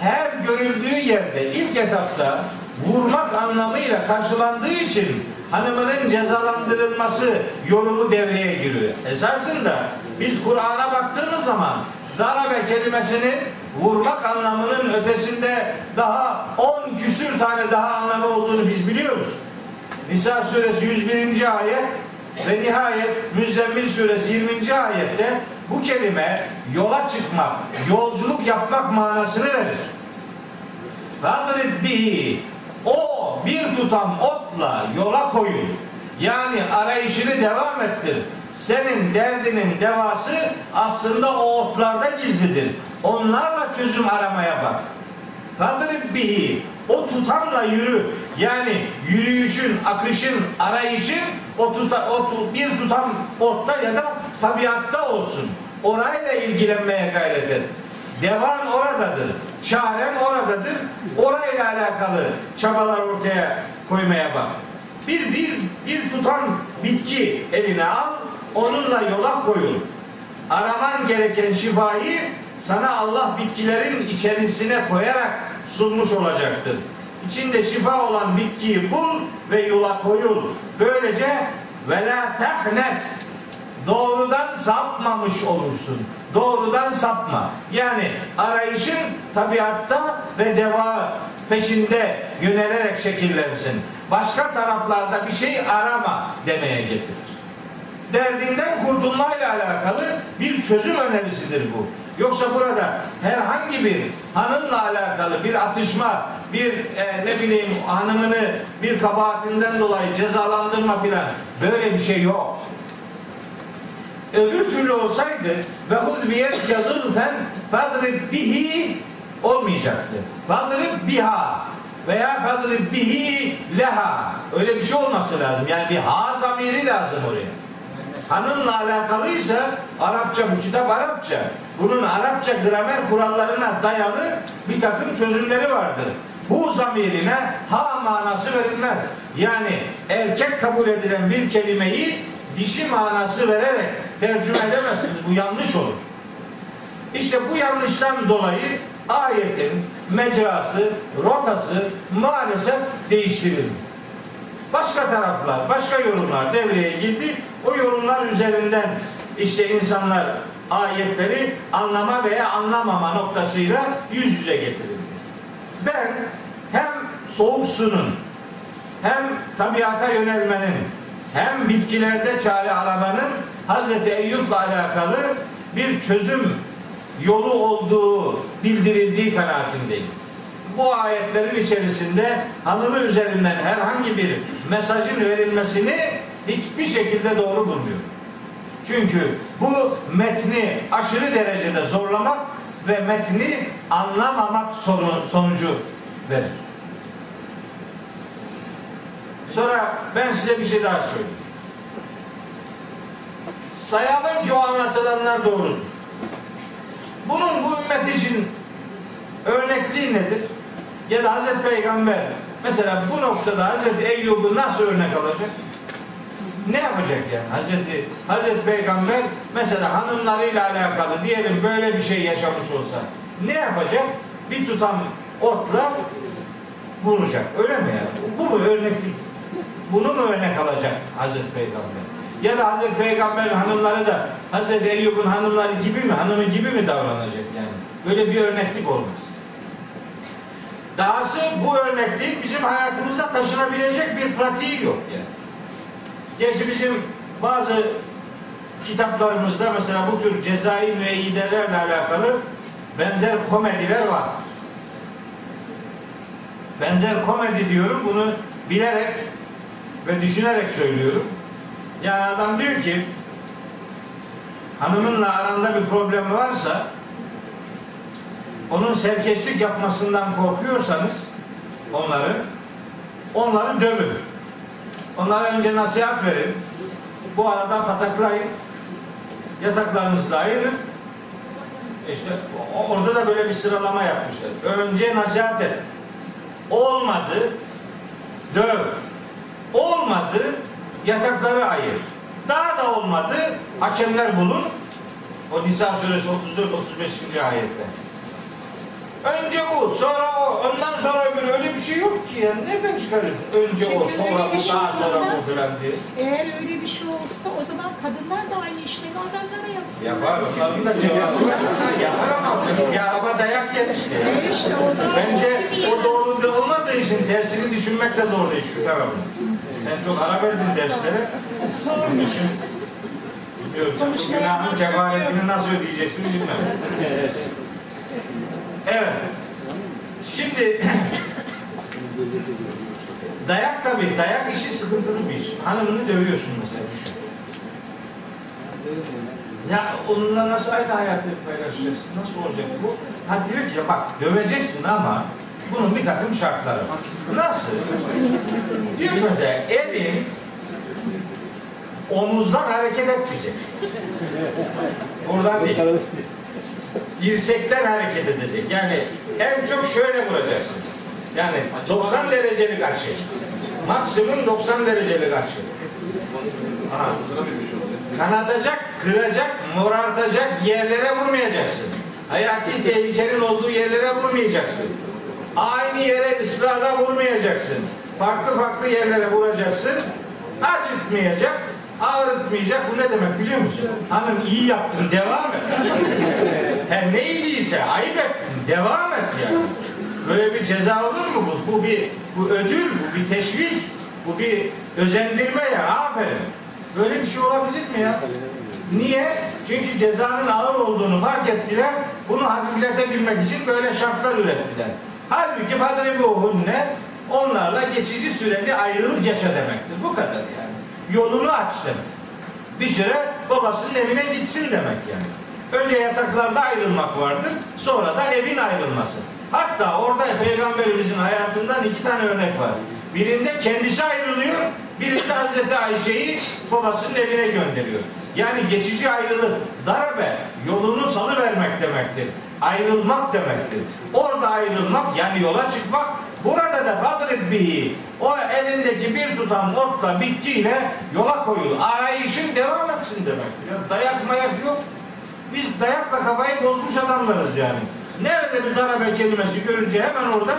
her görüldüğü yerde ilk etapta vurmak anlamıyla karşılandığı için hanımının cezalandırılması yorumu devreye giriyor. Esasında biz Kur'an'a baktığımız zaman darabe kelimesinin vurmak anlamının ötesinde daha 10 küsür tane daha anlamı olduğunu biz biliyoruz. Nisa suresi 101. ayet ve nihayet Müzzemmil suresi 20. ayette bu kelime yola çıkmak, yolculuk yapmak manasını verir. Fadrib bihi o bir tutam otla yola koyun. Yani arayışını devam ettir. Senin derdinin devası aslında o otlarda gizlidir. Onlarla çözüm aramaya bak. Fadrib bihi o tutamla yürü. Yani yürüyüşün, akışın, arayışın o, tuta, o tu- bir tutam otta ya da tabiatta olsun. Orayla ilgilenmeye gayret et. Devam oradadır. Çaren oradadır. Orayla alakalı çabalar ortaya koymaya bak. Bir, bir, bir tutam bitki eline al, onunla yola koyul. Araman gereken şifayı sana Allah bitkilerin içerisine koyarak sunmuş olacaktır. İçinde şifa olan bitkiyi bul ve yola koyul. Böylece ve la tehnes doğrudan sapmamış olursun. Doğrudan sapma. Yani arayışın tabiatta ve deva peşinde yönelerek şekillensin. Başka taraflarda bir şey arama demeye getirir derdinden kurtulmayla alakalı bir çözüm önerisidir bu. Yoksa burada herhangi bir hanımla alakalı bir atışma, bir e, ne bileyim hanımını bir kabahatinden dolayı cezalandırma filan böyle bir şey yok. Öbür türlü olsaydı ve hud biyet yadılten fadrib bihi olmayacaktı. Fadrib biha veya fadrib bihi leha. Öyle bir şey olması lazım. Yani bir ha zamiri lazım oraya. Hanımla alakalıysa Arapça bu kitap Arapça. Bunun Arapça gramer kurallarına dayalı bir takım çözümleri vardır. Bu zamirine ha manası verilmez. Yani erkek kabul edilen bir kelimeyi dişi manası vererek tercüme edemezsiniz. Bu yanlış olur. İşte bu yanlıştan dolayı ayetin mecrası, rotası maalesef değiştirildi. Başka taraflar, başka yorumlar devreye girdi. O yorumlar üzerinden işte insanlar ayetleri anlama veya anlamama noktasıyla yüz yüze getirildi. Ben hem soğuk sunun hem tabiata yönelmenin hem bitkilerde çare aramanın Hazreti Eyyub'la alakalı bir çözüm yolu olduğu bildirildiği kanaatindeyim. Bu ayetlerin içerisinde hanımı üzerinden herhangi bir mesajın verilmesini hiçbir şekilde doğru bulmuyorum. Çünkü bu metni aşırı derecede zorlamak ve metni anlamamak sonu- sonucu verir. Sonra ben size bir şey daha söyleyeyim. Sayalım ki o anlatılanlar doğrudur. Bunun bu ümmet için örnekliği nedir? Ya da Hazreti Peygamber mesela bu noktada Hazreti Eyyub'u nasıl örnek alacak? Ne yapacak yani? Hazreti, Hazreti Peygamber mesela hanımlarıyla alakalı diyelim böyle bir şey yaşamış olsa ne yapacak? Bir tutam otla vuracak. Öyle mi yani? Bu mu örneklik? Bunu mu örnek alacak Hazreti Peygamber? Ya da Hazreti Peygamber hanımları da Hazreti Eyyub'un hanımları gibi mi, hanımı gibi mi davranacak yani? Böyle bir örneklik olmaz. Dahası bu örnekliğin bizim hayatımıza taşınabilecek bir pratiği yok yani. Gerçi bizim bazı kitaplarımızda mesela bu tür cezai müeyyidelerle alakalı benzer komediler var. Benzer komedi diyorum bunu bilerek ve düşünerek söylüyorum. Yani adam diyor ki hanımınla aranda bir problem varsa onun serkeşlik yapmasından korkuyorsanız onları onları dövün. Onlara önce nasihat verin. Bu arada pataklayın. Yataklarınızı ayırın. İşte orada da böyle bir sıralama yapmışlar. Önce nasihat et. Olmadı. Döv. Olmadı. Yatakları ayır. Daha da olmadı. Hakemler bulun. O Nisa suresi 34-35. ayette. Önce bu, sonra o, ondan sonra öbürü öyle bir şey yok ki ya. Nereden çıkarıyorsun? Önce o, Çünkü sonra öyle bir bu, şey daha sonra bu filan diye. Eğer öyle bir şey olsa o zaman kadınlar da aynı işlemi adamlara yapsın. Yapar, onların da cevabı var. Yapar ama bir araba dayak yer işte. E işte o Bence o doğru olmadığı için tersini düşünmek de doğru değil şu tarafı. Sen çok ara verdin derslere. Onun için bilmiyorum. sen Bu günahın kefaretini nasıl ödeyeceksin bilmem. Evet. Şimdi dayak tabii. Dayak işi sıkıntılı bir iş. Hanımını dövüyorsun mesela düşün. Ya onunla nasıl aynı hayatı paylaşacaksın? Nasıl olacak bu? Ha diyor ki bak döveceksin ama bunun bir takım şartları var. Nasıl? Diyor mesela elin omuzdan hareket etmeyecek. Buradan değil. Dirsekten hareket edecek. Yani en çok şöyle vuracaksın. Yani 90 derecelik açı. Maksimum 90 derecelik açı. Ha. Kanatacak, kıracak, morartacak yerlere vurmayacaksın. Hayati tehlikenin olduğu yerlere vurmayacaksın. Aynı yere ısrarla vurmayacaksın. Farklı farklı yerlere vuracaksın. Acıtmayacak, ağrıtmayacak. Bu ne demek biliyor musun? Hanım iyi yaptın, devam et. Her ne iyiyse ayıp ettin, devam et yani. Böyle bir ceza olur mu bu? Bu bir bu ödül, bu bir teşvik, bu bir özendirme ya. Aferin. Böyle bir şey olabilir mi ya? Niye? Çünkü cezanın ağır olduğunu fark ettiler. Bunu hafifletebilmek için böyle şartlar ürettiler. Halbuki fadribuhunne onlarla geçici süreli ayrılık yaşa demektir. Bu kadar yani. Yolunu açtın. Bir süre babasının evine gitsin demek yani. Önce yataklarda ayrılmak vardır. Sonra da evin ayrılması. Hatta orada peygamberimizin hayatından iki tane örnek var. Birinde kendisi ayrılıyor, birinde Hazreti Ayşe'yi babasının evine gönderiyor. Yani geçici ayrılık, darbe, yolunu salıvermek demektir. Ayrılmak demektir. Orada ayrılmak yani yola çıkmak, burada da fadrib bihi. O elindeki bir tutam otla, bitkiyle yola koyul. Arayışın devam etsin demektir. Yani dayak mayak yok. Biz dayakla kafayı bozmuş adamlarız yani. Nerede bir darbe kelimesi görünce hemen orada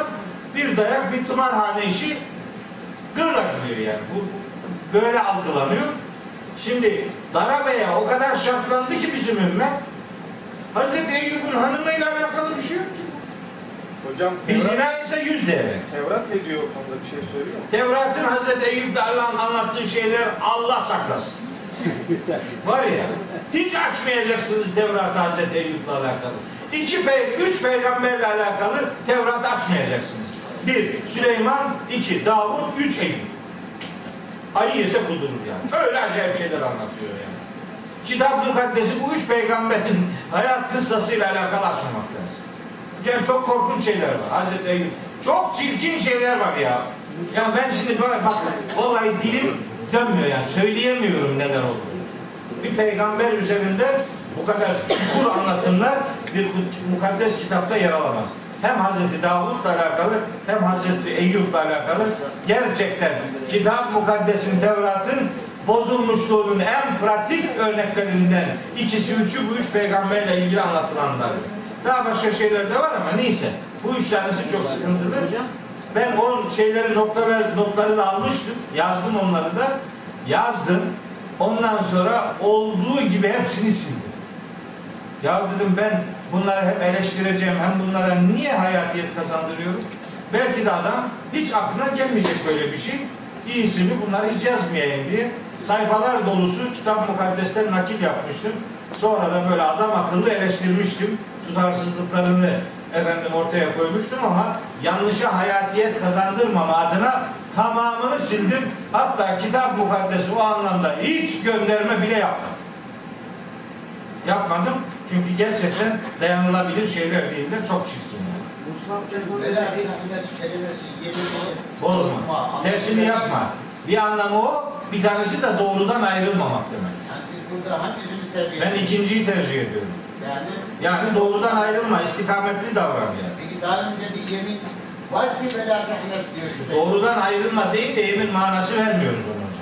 bir dayak, bir tımarhane işi gırla gidiyor yani. Bu böyle algılanıyor. Şimdi darabeye o kadar şartlandı ki bizim ümmet Hazreti Eyyub'un hanımıyla alakalı bir şey yok. Hocam Bir Tevrat, zina ise yüz. Tevrat ne diyor o konuda bir şey söylüyor mu? Tevrat'ın Hazreti Eyyub'da Allah'ın anlattığı şeyler Allah saklasın. Var ya, hiç açmayacaksınız Tevrat'ı Hazreti Eyyub'la alakalı. İki, pe üç peygamberle alakalı Tevrat açmayacaksınız. Bir, Süleyman, iki, Davut, üç, Eyüp. Ayı yese kudurur yani. Öyle acayip şeyler anlatıyor yani. Kitap mukaddesi bu üç peygamberin hayat kıssasıyla alakalı açmamak lazım. Yani çok korkunç şeyler var. Hazreti Eyüp. Çok çirkin şeyler var ya. Ya ben şimdi böyle bak vallahi dilim dönmüyor yani. Söyleyemiyorum neler olduğunu. Bir peygamber üzerinde bu kadar çukur anlatımlar bir mukaddes kitapta yer alamaz. Hem Hazreti Davud'la alakalı hem Hazreti Eyyub'la alakalı gerçekten kitap mukaddesin Tevrat'ın bozulmuşluğunun en pratik örneklerinden ikisi üçü bu üç peygamberle ilgili anlatılanlar. Daha başka şeyler de var ama neyse. Bu üç tanesi çok sıkıntılı. Ben o şeyleri noktaları, notları da almıştım. Yazdım onları da. Yazdım. Ondan sonra olduğu gibi hepsini sildim. Ya dedim ben bunları hep eleştireceğim. Hem bunlara niye hayatiyet kazandırıyorum? Belki de adam hiç aklına gelmeyecek böyle bir şey. İyisi mi bunları hiç yazmayayım diye sayfalar dolusu kitap mukaddesten nakil yapmıştım. Sonra da böyle adam akıllı eleştirmiştim. Tutarsızlıklarını efendim ortaya koymuştum ama yanlışa hayatiyet kazandırmama adına tamamını sildim. Hatta kitap mukaddesi o anlamda hiç gönderme bile yapmadım. Yapmadım çünkü gerçekten dayanılabilir şeyler değiller. Çok çirkin. yani. Velakin ahines kelimesi yerini Bozma. Tersini yapma. Bir anlamı o, bir tanesi de doğrudan ayrılmamak demek. Yani biz burada hangisini tercih Ben ediyoruz? ikinciyi tercih ediyorum. Yani Yani doğrudan ayrılma, istikametli davran yani. peki daha önce bir yemin var ki ahines diyor. Doğrudan ayrılma deyince emin manası vermiyoruz ona.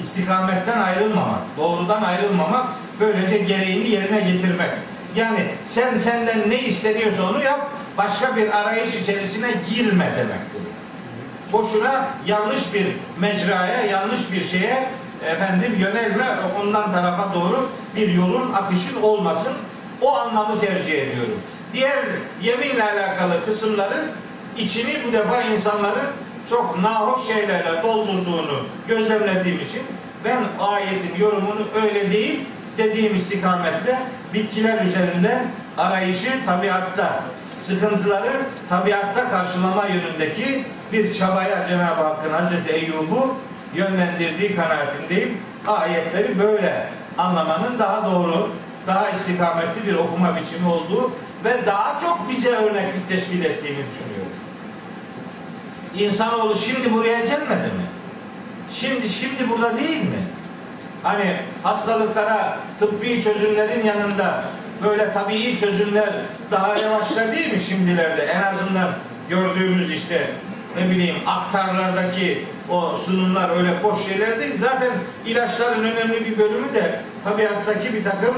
İstikametten ayrılmamak, doğrudan ayrılmamak, böylece gereğini yerine getirmek. Yani sen senden ne isteniyorsa onu yap, başka bir arayış içerisine girme demektir. Boşuna yanlış bir mecraya, yanlış bir şeye efendim yönelme, ondan tarafa doğru bir yolun akışın olmasın. O anlamı tercih ediyorum. Diğer yeminle alakalı kısımların içini bu defa insanların çok nahoş şeylerle doldurduğunu gözlemlediğim için ben ayetin yorumunu öyle değil dediğim istikametle bitkiler üzerinde arayışı tabiatta sıkıntıları tabiatta karşılama yönündeki bir çabaya Cenab-ı Hakk'ın Hazreti Eyyub'u yönlendirdiği kanaatindeyim. Ayetleri böyle anlamanın daha doğru, daha istikametli bir okuma biçimi olduğu ve daha çok bize örneklik teşkil ettiğini düşünüyorum. İnsanoğlu şimdi buraya gelmedi mi? Şimdi şimdi burada değil mi? Hani hastalıklara tıbbi çözümlerin yanında böyle tabii çözümler daha yavaşlar değil mi şimdilerde? En azından gördüğümüz işte ne bileyim aktarlardaki o sunumlar öyle boş şeyler değil. Zaten ilaçların önemli bir bölümü de tabiattaki bir takım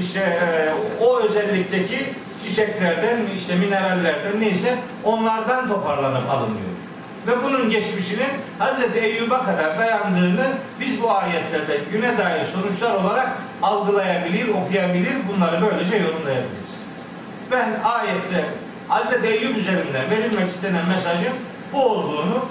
işte e, o özellikteki çiçeklerden, işte minerallerden neyse onlardan toparlanıp alınıyor. Ve bunun geçmişinin Hz. Eyyub'a kadar dayandığını biz bu ayetlerde güne dair sonuçlar olarak algılayabilir, okuyabilir, bunları böylece yorumlayabiliriz. Ben ayette Hz. Eyyub üzerinden verilmek istenen mesajın bu olduğunu,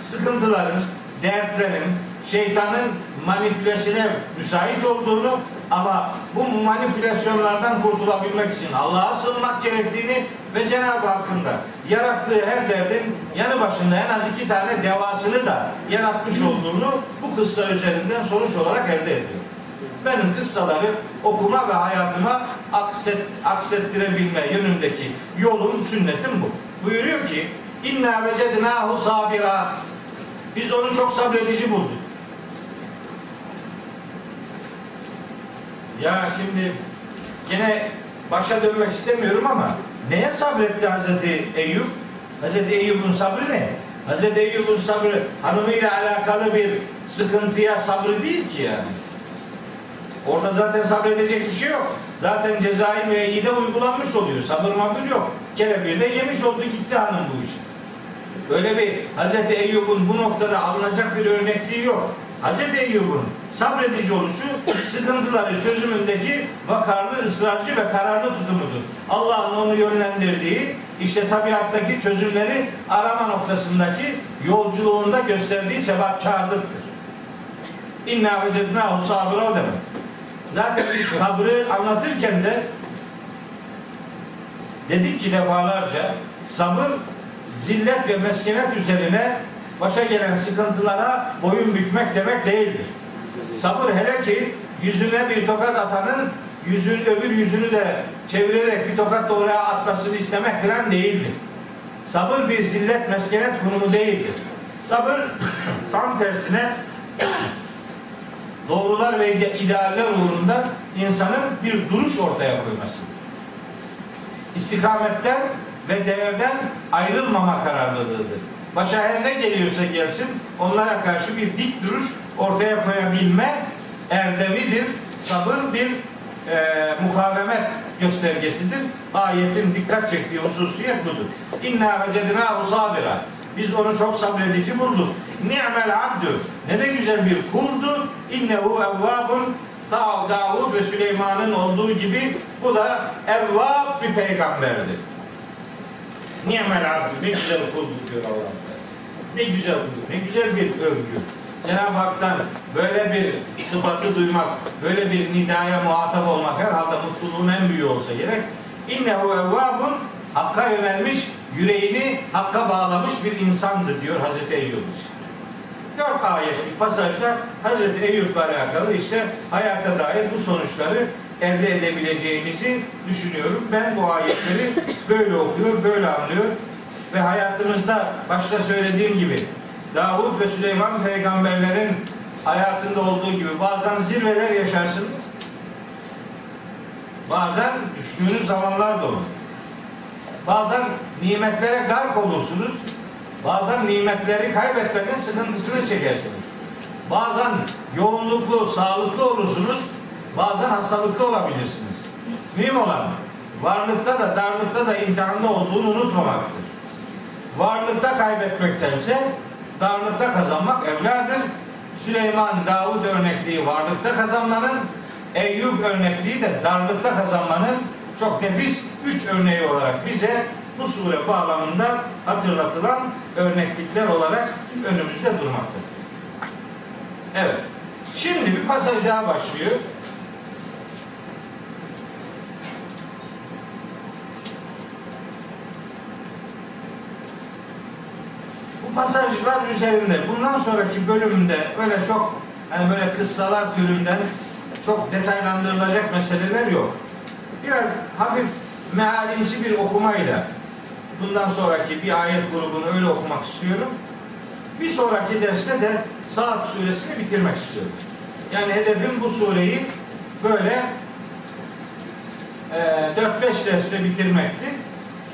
sıkıntıların, dertlerin, şeytanın manipülesine müsait olduğunu ama bu manipülasyonlardan kurtulabilmek için Allah'a sığınmak gerektiğini ve Cenab-ı Hakk'ın da yarattığı her derdin yanı başında en az iki tane devasını da yaratmış olduğunu bu kıssa üzerinden sonuç olarak elde ediyor. Benim kıssaları okuma ve hayatıma akset, aksettirebilme yönündeki yolum, sünnetim bu. Buyuruyor ki İnna vecednahu sabira Biz onu çok sabredici bulduk. Ya şimdi gene başa dönmek istemiyorum ama neye sabretti Hazreti Eyüp? Hazreti Eyüp'ün sabrı ne? Hazreti Eyüp'ün sabrı hanımıyla alakalı bir sıkıntıya sabrı değil ki yani. Orada zaten sabredecek bir şey yok. Zaten cezai müeyyide uygulanmış oluyor. Sabır mabır yok. Kelebeği de yemiş oldu gitti hanım bu işi. Öyle bir Hazreti Eyyub'un bu noktada alınacak bir örnekliği yok. Hazreti Eyyub'un sabredici oluşu sıkıntıları çözümündeki vakarlı, ısrarcı ve kararlı tutumudur. Allah'ın onu yönlendirdiği işte tabiattaki çözümleri arama noktasındaki yolculuğunda gösterdiği sebatkarlıktır. İnna vecednahu sabira o demek. Zaten sabrı anlatırken de dedik ki defalarca sabır zillet ve meskenet üzerine başa gelen sıkıntılara boyun bükmek demek değildir. Sabır hele ki yüzüne bir tokat atanın yüzün öbür yüzünü de çevirerek bir tokat da oraya atmasını istemek falan değildir. Sabır bir zillet meskenet konumu değildir. Sabır tam tersine doğrular ve idealler uğrunda insanın bir duruş ortaya koymasıdır. İstikametten ve değerden ayrılmama kararlılığıdır. Başa her ne geliyorsa gelsin onlara karşı bir dik duruş ortaya koyabilme erdemidir. Sabır bir e, mukavemet göstergesidir. Ayetin dikkat çektiği hususiyet budur. İnna vecednahu sabira. Biz onu çok sabredici bulduk. Ni'mel abdü. Ne de güzel bir kuldu. İnnehu evvabun. Da Davud ve Süleyman'ın olduğu gibi bu da evvab bir peygamberdir. Ni'mel abdü. Ne güzel kulduk diyor Allah. Ne güzel kulduk. Ne güzel bir övgü. Cenab-ı Hak'tan böyle bir sıfatı duymak, böyle bir nidaya muhatap olmak herhalde mutluluğun en büyüğü olsa gerek. İnnehu evvabun Hakka yönelmiş, yüreğini Hakka bağlamış bir insandı diyor Hazreti Eyyub. Dört ayetlik pasajda Hazreti Eyyub'la alakalı işte hayata dair bu sonuçları elde edebileceğimizi düşünüyorum. Ben bu ayetleri böyle okuyor, böyle anlıyor ve hayatımızda başta söylediğim gibi Davud ve Süleyman peygamberlerin hayatında olduğu gibi bazen zirveler yaşarsınız. Bazen düştüğünüz zamanlar da olur. Bazen nimetlere gark olursunuz. Bazen nimetleri kaybetmenin sıkıntısını çekersiniz. Bazen yoğunluklu, sağlıklı olursunuz. Bazen hastalıklı olabilirsiniz. Mühim olan varlıkta da darlıkta da imtihanlı olduğunu unutmamaktır. Varlıkta kaybetmektense darlıkta kazanmak evladır. Süleyman, Davud örnekliği varlıkta kazanmanın, Eyüp örnekliği de darlıkta kazanmanın çok nefis üç örneği olarak bize bu sure bağlamında hatırlatılan örneklikler olarak önümüzde durmaktadır. Evet. Şimdi bir pasaj daha başlıyor. Pasajlar üzerinde bundan sonraki bölümde böyle çok hani böyle kıssalar türünden çok detaylandırılacak meseleler yok. Biraz hafif mealimsi bir okumayla bundan sonraki bir ayet grubunu öyle okumak istiyorum. Bir sonraki derste de Saat suresini bitirmek istiyorum. Yani hedefim bu sureyi böyle e, 4-5 derste bitirmekti.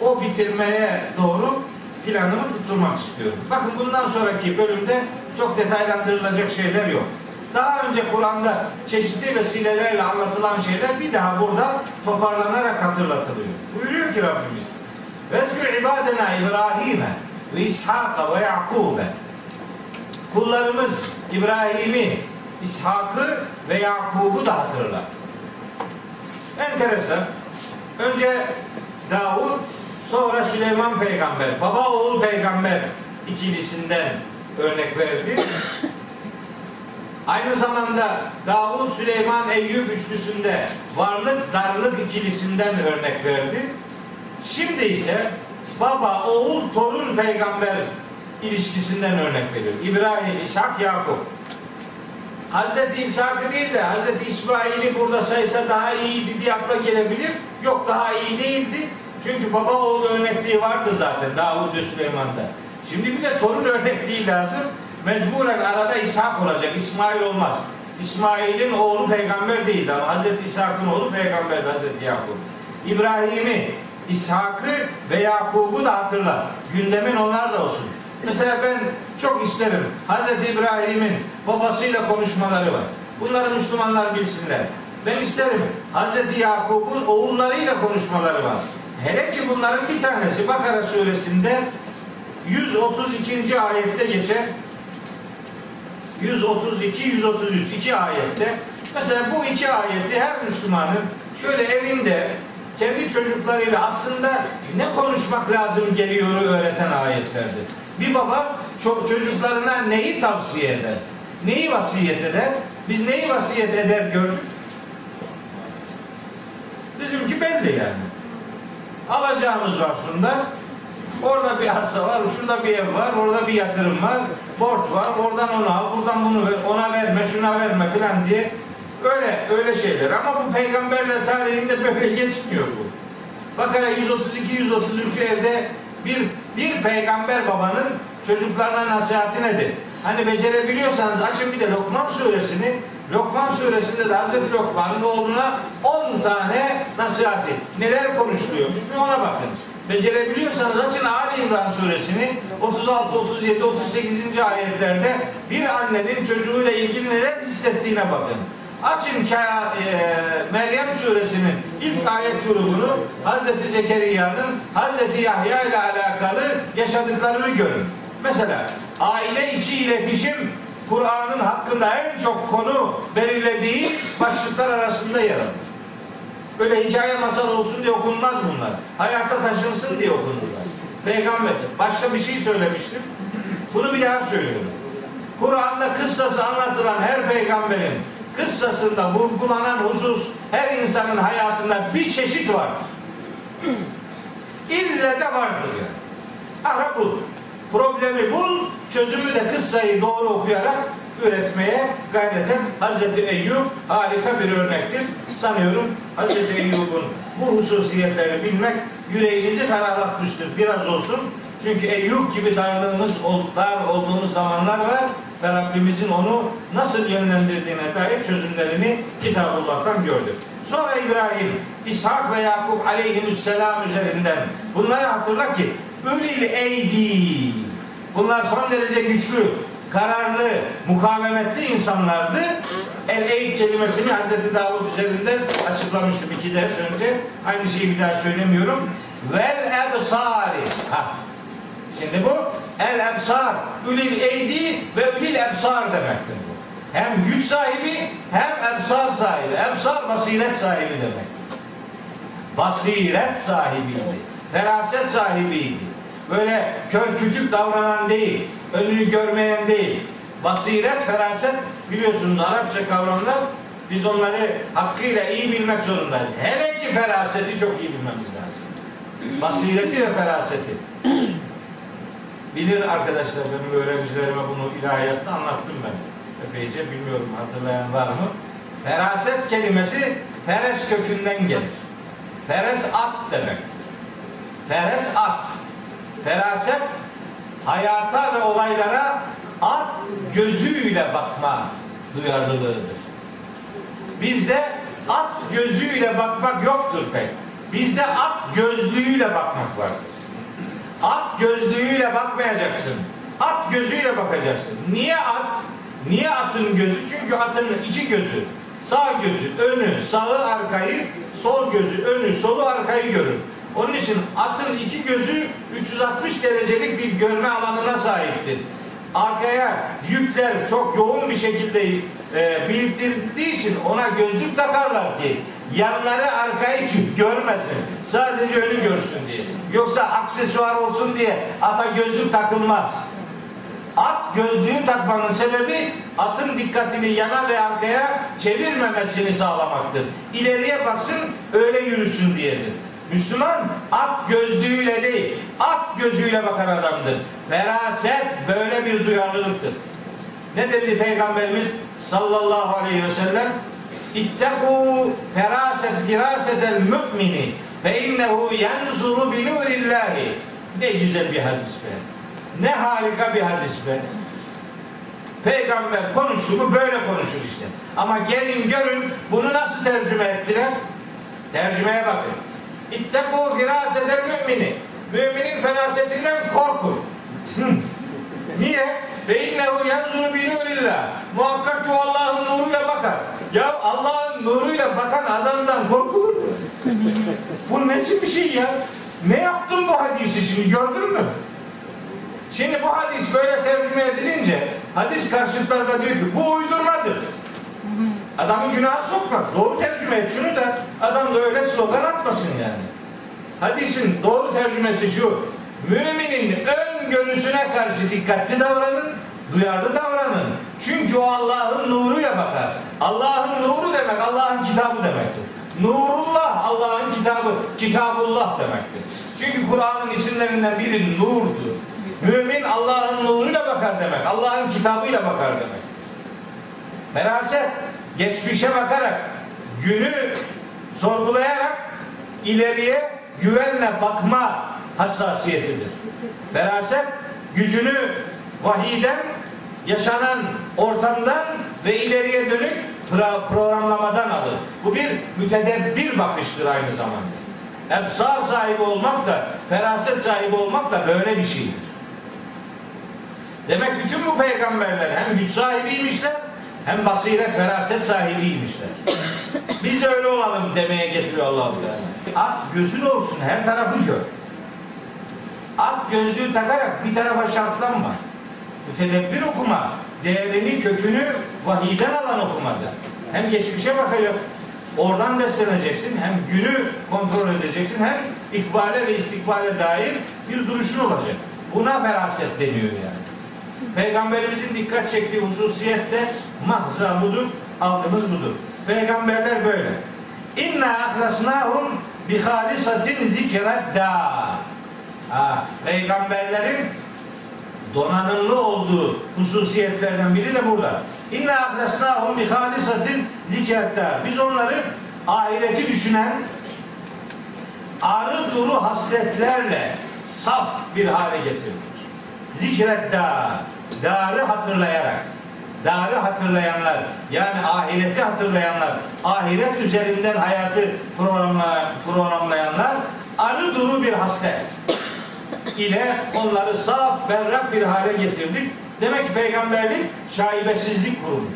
O bitirmeye doğru planımı tutturmak istiyorum. Bakın bundan sonraki bölümde çok detaylandırılacak şeyler yok. Daha önce Kur'an'da çeşitli vesilelerle anlatılan şeyler bir daha burada toparlanarak hatırlatılıyor. Buyuruyor ki Rabbimiz Vezkür ibadena İbrahim'e ve İshak'a ve Yakub'e Kullarımız İbrahim'i, İshak'ı ve Yakub'u da hatırla. Enteresan. Önce Davud, sonra Süleyman peygamber, baba oğul peygamber ikilisinden örnek verdi. Aynı zamanda Davud, Süleyman, Eyyub üçlüsünde varlık, darlık ikilisinden örnek verdi. Şimdi ise baba, oğul, torun peygamber ilişkisinden örnek veriyor. İbrahim, İshak, Yakup. Hazreti İshak'ı değil de Hazreti İsmail'i burada saysa daha iyiydi diye akla gelebilir. Yok daha iyi değildi. Çünkü baba oğul örnekliği vardı zaten Davud ve Süleyman'da. Şimdi bir de torun örnekliği lazım. Mecburen arada İshak olacak. İsmail olmaz. İsmail'in oğlu peygamber değildi ama Hazreti İshak'ın oğlu peygamberdi Hazreti Yakup. İbrahim'i, İshak'ı ve Yakub'u da hatırla. Gündemin onlar da olsun. Mesela ben çok isterim Hazreti İbrahim'in babasıyla konuşmaları var. Bunları Müslümanlar bilsinler. Ben isterim Hazreti Yakub'un oğullarıyla konuşmaları var. Hele ki bunların bir tanesi Bakara suresinde 132. ayette geçen 132 133 iki ayette mesela bu iki ayeti her Müslümanın şöyle evinde kendi çocuklarıyla aslında ne konuşmak lazım geliyoru öğreten ayetlerdir. Bir baba ço- çocuklarına neyi tavsiye eder? Neyi vasiyet eder? Biz neyi vasiyet eder gördük? Bizimki belli yani. Alacağımız var şunda. Orada bir arsa var, şurada bir ev var, orada bir yatırım var, borç var, oradan onu al, buradan bunu ver, ona verme, şuna verme filan diye öyle öyle şeyler. Ama bu peygamberler tarihinde böyle geçmiyor bu. Bakara 132 133 evde bir bir peygamber babanın çocuklarına nasihati nedir? Hani becerebiliyorsanız açın bir de Lokman suresini. Lokman suresinde de Hazreti Lokman'ın oğluna 10 tane nasihati. Neler konuşuluyormuş bir ona bakın. Becerebiliyorsanız açın Ali İmran suresini 36, 37, 38. ayetlerde bir annenin çocuğuyla ilgili neler hissettiğine bakın. Açın e, Meryem suresinin ilk ayet grubunu Hazreti Zekeriya'nın Hazreti Yahya ile alakalı yaşadıklarını görün. Mesela aile içi iletişim Kur'an'ın hakkında en çok konu belirlediği başlıklar arasında yer alır. Böyle hikaye masal olsun diye okunmaz bunlar. Hayatta taşınsın diye okunurlar. Peygamber başta bir şey söylemiştim. Bunu bir daha söylüyorum. Kur'an'da kıssası anlatılan her peygamberin kıssasında vurgulanan husus her insanın hayatında bir çeşit vardır. İlle de vardır yani. Ara. Problemi bul, çözümü de kıssayı doğru okuyarak üretmeye gayret et. Hazreti Eyyub harika bir örnektir. Sanıyorum Hazreti Eyyub'un bu hususiyetleri bilmek yüreğinizi ferahlatmıştır. Biraz olsun. Çünkü Eyyub gibi darlığımız, dar olduğumuz zamanlar var ve Rabbimizin onu nasıl yönlendirdiğine dair çözümlerini Kitabullah'tan gördük. Sonra İbrahim, İshak ve Yakup aleyhisselam üzerinden bunları hatırla ki Ülil eydi. Bunlar son derece güçlü, kararlı, mukavemetli insanlardı. El eyd kelimesini Hazreti Davud üzerinden açıklamıştım iki ders önce. Aynı şeyi bir daha söylemiyorum. Vel ebsari. Ha. Şimdi bu el ebsar, ülil eydi ve ülil ebsar demektir bu. Hem güç sahibi hem ebsar sahibi. Ebsar basiret sahibi demek. Basiret sahibiydi. Feraset sahibiydi. Böyle kör kütük davranan değil, önünü görmeyen değil. Basiret, feraset biliyorsunuz Arapça kavramlar biz onları hakkıyla iyi bilmek zorundayız. Hele ki feraseti çok iyi bilmemiz lazım. Basireti ve feraseti. Bilir arkadaşlar benim öğrencilerime bunu ilahiyatta anlattım ben. Epeyce bilmiyorum hatırlayan var mı? Feraset kelimesi feres kökünden gelir. Feres at demek. Feres at. Feraset hayata ve olaylara at gözüyle bakma duyarlılığıdır. Bizde at gözüyle bakmak yoktur pek. Bizde at gözlüğüyle bakmak vardır. At gözlüğüyle bakmayacaksın. At gözüyle bakacaksın. Niye at? Niye atın gözü? Çünkü atın iki gözü. Sağ gözü, önü, sağı, arkayı, sol gözü, önü, solu, arkayı görür. Onun için atın iki gözü 360 derecelik bir görme alanına sahiptir. Arkaya yükler çok yoğun bir şekilde e, biriktirdiği için ona gözlük takarlar ki yanları arkayı görmesin. Sadece önü görsün diye. Yoksa aksesuar olsun diye ata gözlük takılmaz. At gözlüğü takmanın sebebi atın dikkatini yana ve arkaya çevirmemesini sağlamaktır. İleriye baksın öyle yürüsün diyedir. Müslüman at gözlüğüyle değil, at gözüyle bakan adamdır. Feraset böyle bir duyarlılıktır. Ne dedi Peygamberimiz sallallahu aleyhi ve sellem? İttekû feraset firasetel mümini fe innehu yenzuru bi. Ne güzel bir hadis be. Ne harika bir hadis be. Peygamber konuşur mu böyle konuşur işte. Ama gelin görün bunu nasıl tercüme ettiler? Tercümeye bakın. İttekû firasetel mümini. Müminin ferasetinden korkun. Niye? Ve innehu yenzuru bi nurillah. Muhakkak ki Allah'ın nuruyla bakar. Ya Allah'ın nuruyla bakan adamdan korkulur mu? Bu nesi bir şey ya? Ne yaptın bu hadisi şimdi gördün mü? Şimdi bu hadis böyle tercüme edilince hadis karşıtlarda diyor ki bu uydurmadır. Adamın günaha sokma. Doğru tercüme et şunu da adam da öyle slogan atmasın yani. Hadisin doğru tercümesi şu. Müminin ön görüsüne karşı dikkatli davranın, duyarlı davranın. Çünkü o Allah'ın nuruyla bakar. Allah'ın nuru demek Allah'ın kitabı demektir. Nurullah Allah'ın kitabı, kitabullah demektir. Çünkü Kur'an'ın isimlerinden biri nurdur. Mümin Allah'ın nuruyla bakar demek. Allah'ın kitabıyla bakar demek. Feraset geçmişe bakarak, günü sorgulayarak ileriye güvenle bakma hassasiyetidir. Feraset gücünü vahiden, yaşanan ortamdan ve ileriye dönük pro- programlamadan alır. Bu bir mütedebbir bakıştır aynı zamanda. Ebsar sahibi olmak da, feraset sahibi olmak da böyle bir şeydir. Demek bütün bu peygamberler hem güç sahibiymişler hem basiret, feraset sahibiymişler. Biz de öyle olalım demeye getiriyor Allah-u Teala. At gözün olsun, her tarafı gör. At gözlüğü takarak bir tarafa şartlanma. Mütedebbir okuma, değerini, kökünü vahiden alan okumadır. Hem geçmişe bakacak, oradan besleneceksin, hem günü kontrol edeceksin, hem ikbale ve istikbale dair bir duruşun olacak. Buna feraset deniyor yani. Peygamberimizin dikkat çektiği hususiyet de mahza budur, algımız budur. Peygamberler böyle. İnna ahlasnahum bi halisatin zikredda. Peygamberlerin donanımlı olduğu hususiyetlerden biri de burada. İnna ahlasnahum bi halisatin zikredda. Biz onları ahireti düşünen arı duru hasletlerle saf bir hale getirdik. Zikredda. Darı hatırlayarak. Darı hatırlayanlar, yani ahireti hatırlayanlar, ahiret üzerinden hayatı programla- programlayanlar arı duru bir haslet ile onları saf, berrak bir hale getirdik. Demek ki peygamberlik şaibesizlik kurumudur.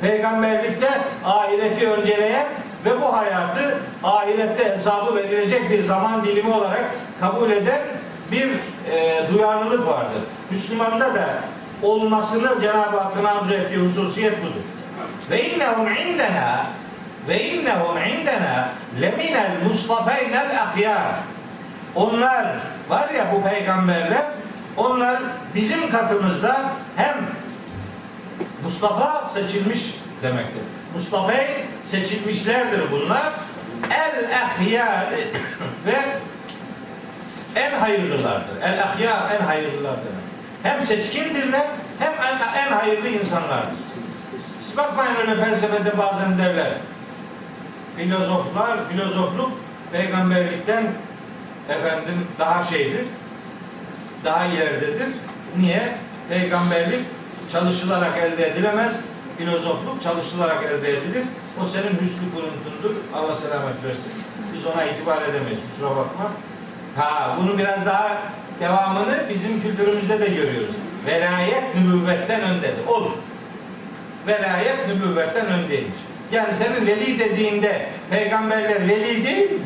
Peygamberlikte ahireti önceleyen ve bu hayatı ahirette hesabı verilecek bir zaman dilimi olarak kabul eden bir e, duyarlılık vardır. Müslümanda da olmasını Cenab-ı Hakk'ın arzu ettiği hususiyet budur. Ve innehum indena ve innehum indena leminel mustafeynel ahyar. Onlar var ya bu peygamberler onlar bizim katımızda hem Mustafa seçilmiş demektir. Mustafa seçilmişlerdir bunlar. El ahyar ve en hayırlılardır. El ahyar en hayırlılar. Hem seçkindirler hem en, en hayırlı insanlardır. Siz bakmayın öyle felsefede bazen derler. Filozoflar, filozofluk peygamberlikten efendim daha şeydir. Daha ileridedir. Niye? Peygamberlik çalışılarak elde edilemez. Filozofluk çalışılarak elde edilir. O senin hüsnü kuruntundur. Allah selamet versin. Biz ona itibar edemeyiz. Kusura bakma. Ha, bunu biraz daha devamını bizim kültürümüzde de görüyoruz. Velayet nübüvvetten öndedir. Olur. Velayet nübüvvetten öndeymiş. Yani senin veli dediğinde peygamberler veli değil mi?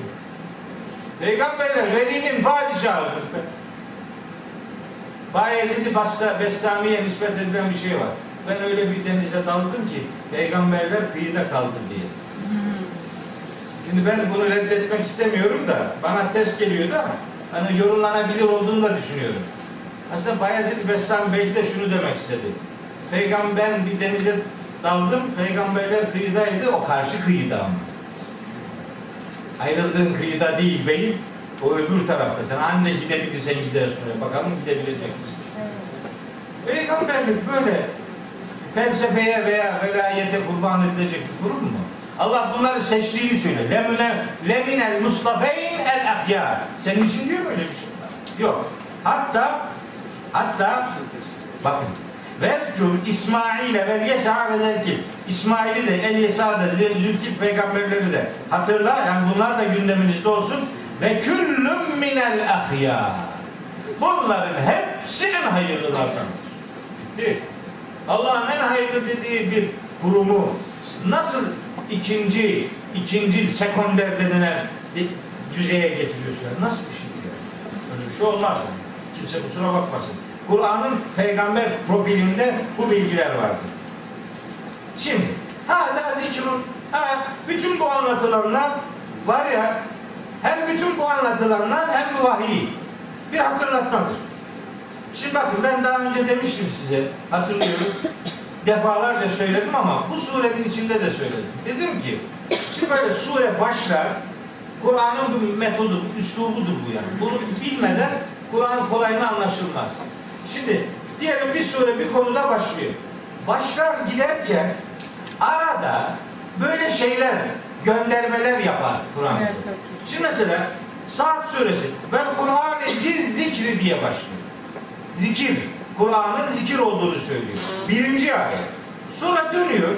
Peygamberler velinin padişahıdır. Bayezid-i Bestami'ye nispet edilen bir şey var. Ben öyle bir denize daldım ki peygamberler kıyıda kaldı diye. Şimdi ben bunu reddetmek istemiyorum da bana ters geliyor da hani yorumlanabilir olduğunu da düşünüyorum. Aslında Bayezid Bestami belki de şunu demek istedi. Peygamber bir denize daldım, peygamberler kıyıdaydı, o karşı kıyıda ama. Ayrıldığın kıyıda değil beyim, o öbür tarafta. Sen anne gidebilirsen gidersin oraya. Bakalım gidebilecek misin? Peygamberlik böyle felsefeye veya velayete kurban edilecek bir kurum mu? Allah bunları seçtiğini söylüyor. Lemine, leminel muslafeyn el ahyar. Senin için diyor mu öyle bir şey? Yok. Hatta hatta bakın Vezcur İsmail'e ve Yesa ve Zelkif. İsmail'i de El Yesa'da Zülkif peygamberleri de hatırla. Yani bunlar da gündeminizde olsun. Ve küllüm minel ahyar. Bunların hepsi en hayırlılardan. Bitti. Allah'ın en hayırlı dediği bir kurumu nasıl ikinci, ikinci, sekonder denilen düzeye getiriyorsun? Nasıl bir şey ya? Öyle bir şey olmaz. Kimse kusura bakmasın. Kur'an'ın peygamber profilinde bu bilgiler vardır. Şimdi, ha zikrun, ha bütün bu anlatılanlar var ya, hem bütün bu anlatılanlar hem bu vahiy. Bir hatırlatmadır. Şimdi bakın ben daha önce demiştim size, hatırlıyorum. Defalarca söyledim ama bu surenin içinde de söyledim. Dedim ki, şimdi böyle sure başlar, Kur'an'ın bir metodu, üslubudur bu yani. Bunu bilmeden Kur'an kolayına anlaşılmaz. Şimdi diyelim bir sure bir konuda başlıyor. Başlar giderken arada böyle şeyler, göndermeler yapar Kur'an. Evet, evet. Şimdi mesela Saat suresi ben Kur'an-ı zikri diye başlıyor. Zikir. Kur'an'ın zikir olduğunu söylüyor. Birinci ayet. Sonra dönüyor.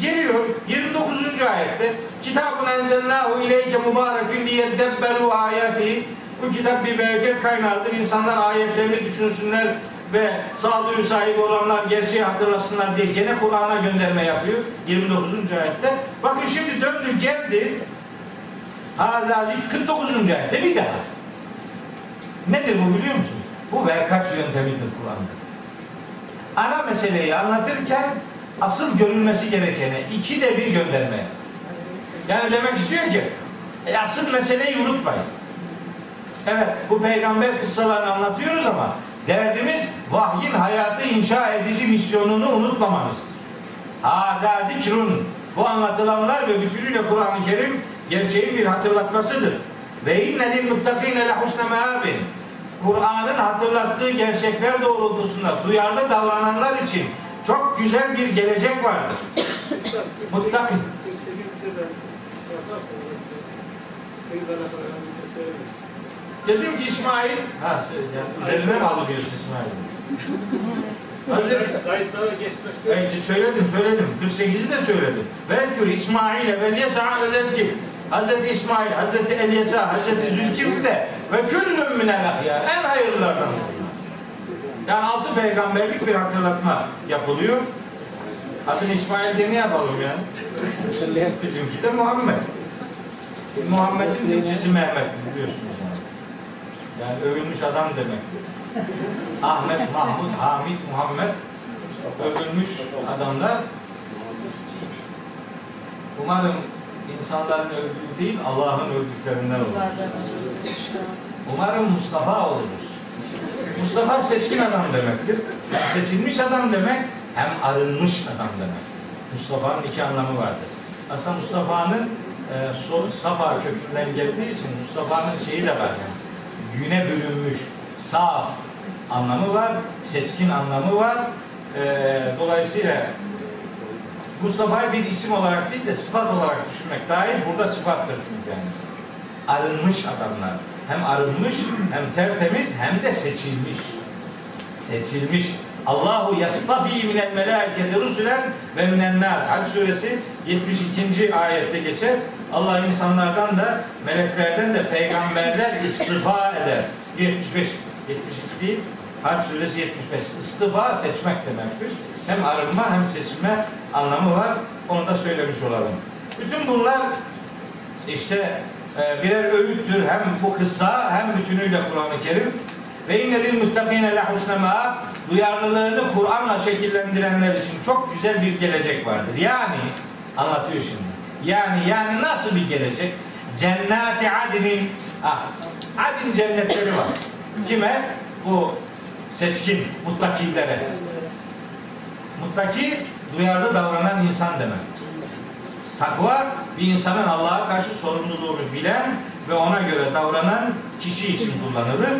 Geliyor 29. ayette Kitabun enzelnahu ileyke mübarekün liyeddebberu ayati Bu kitap bir bereket kaynağıdır. İnsanlar ayetlerini düşünsünler ve sağduyu sahibi olanlar gerçeği hatırlasınlar diye gene Kur'an'a gönderme yapıyor. 29. ayette. Bakın şimdi döndü geldi Hazazi 49. ayette bir daha. Nedir bu biliyor musun? Bu verkaç yöntemidir Kur'an'da. Ana meseleyi anlatırken asıl görülmesi gerekene iki de bir gönderme. Yani demek istiyor ki e, asıl meseleyi unutmayın. Evet bu peygamber kıssalarını anlatıyoruz ama derdimiz vahyin hayatı inşa edici misyonunu unutmamanızdır. Hâzâ. Bu anlatılanlar ve bütünüyle Kur'an-ı Kerim gerçeğin bir hatırlatmasıdır. Ve inne lil muttakine le husne meâbin. Kur'an'ın hatırlattığı gerçekler doğrultusunda duyarlı davrananlar için çok güzel bir gelecek vardır. Muttaki. 48'de de yaparsanız 8 tane kadar bir söyleyeyim. Dedim ki İsmail, ha üzerine mi alıyorsun İsmail'i? Hazreti Kayıtlara geçmesi söyledim söyledim. 48'i de söyledim. Vezkür İsmail'e ve Yesa ve Zelkif. Hazreti İsmail, Hazreti Elyesa, Hazreti Zülkifl de ve küllüm minel. En hayırlılardan. Yani altı peygamberlik bir hatırlatma yapılıyor. Adın İsmail diye ne yapalım yani? Bizimki de Muhammed. Muhammed'in Türkçesi Mehmet biliyorsunuz yani. Yani övülmüş adam demek. Ahmet, Mahmud, Hamid, Muhammed övülmüş adamlar. Umarım insanların övdüğü değil, Allah'ın övdüklerinden olur. Umarım Mustafa oluruz. Mustafa seçkin adam demektir. Seçilmiş adam demek, hem arınmış adam demek. Mustafa'nın iki anlamı vardır. Aslında Mustafa'nın e, so, Safa kökünden geldiği için Mustafa'nın şeyi de var yani. Güne bölünmüş, saf anlamı var, seçkin anlamı var. E, dolayısıyla Mustafa'yı bir isim olarak değil de sıfat olarak düşünmek dahil burada sıfattır çünkü yani. Arınmış adamlar. Hem arınmış, hem tertemiz, hem de seçilmiş. Seçilmiş. Allahu yastafi minel melâketi rusulen ve minen nas. Hac suresi 72. ayette geçer. Allah insanlardan da meleklerden de peygamberler istifa eder. 75. 72 değil. Hac suresi 75. İstifa seçmek demektir. Hem arınma hem seçilme anlamı var. Onu da söylemiş olalım. Bütün bunlar işte e, birer öğüttür. Hem bu kıssa hem bütünüyle Kur'an-ı Kerim. Ve inne lil muttakine le husne duyarlılığını Kur'an'la şekillendirenler için çok güzel bir gelecek vardır. Yani anlatıyor şimdi. Yani yani nasıl bir gelecek? Cennati adinin ah, adin cennetleri var. Kime? Bu Seçkin, muttakilere. Muttaki, duyarlı davranan insan demek. Takva, bir insanın Allah'a karşı sorumluluğunu bilen ve ona göre davranan kişi için kullanılır.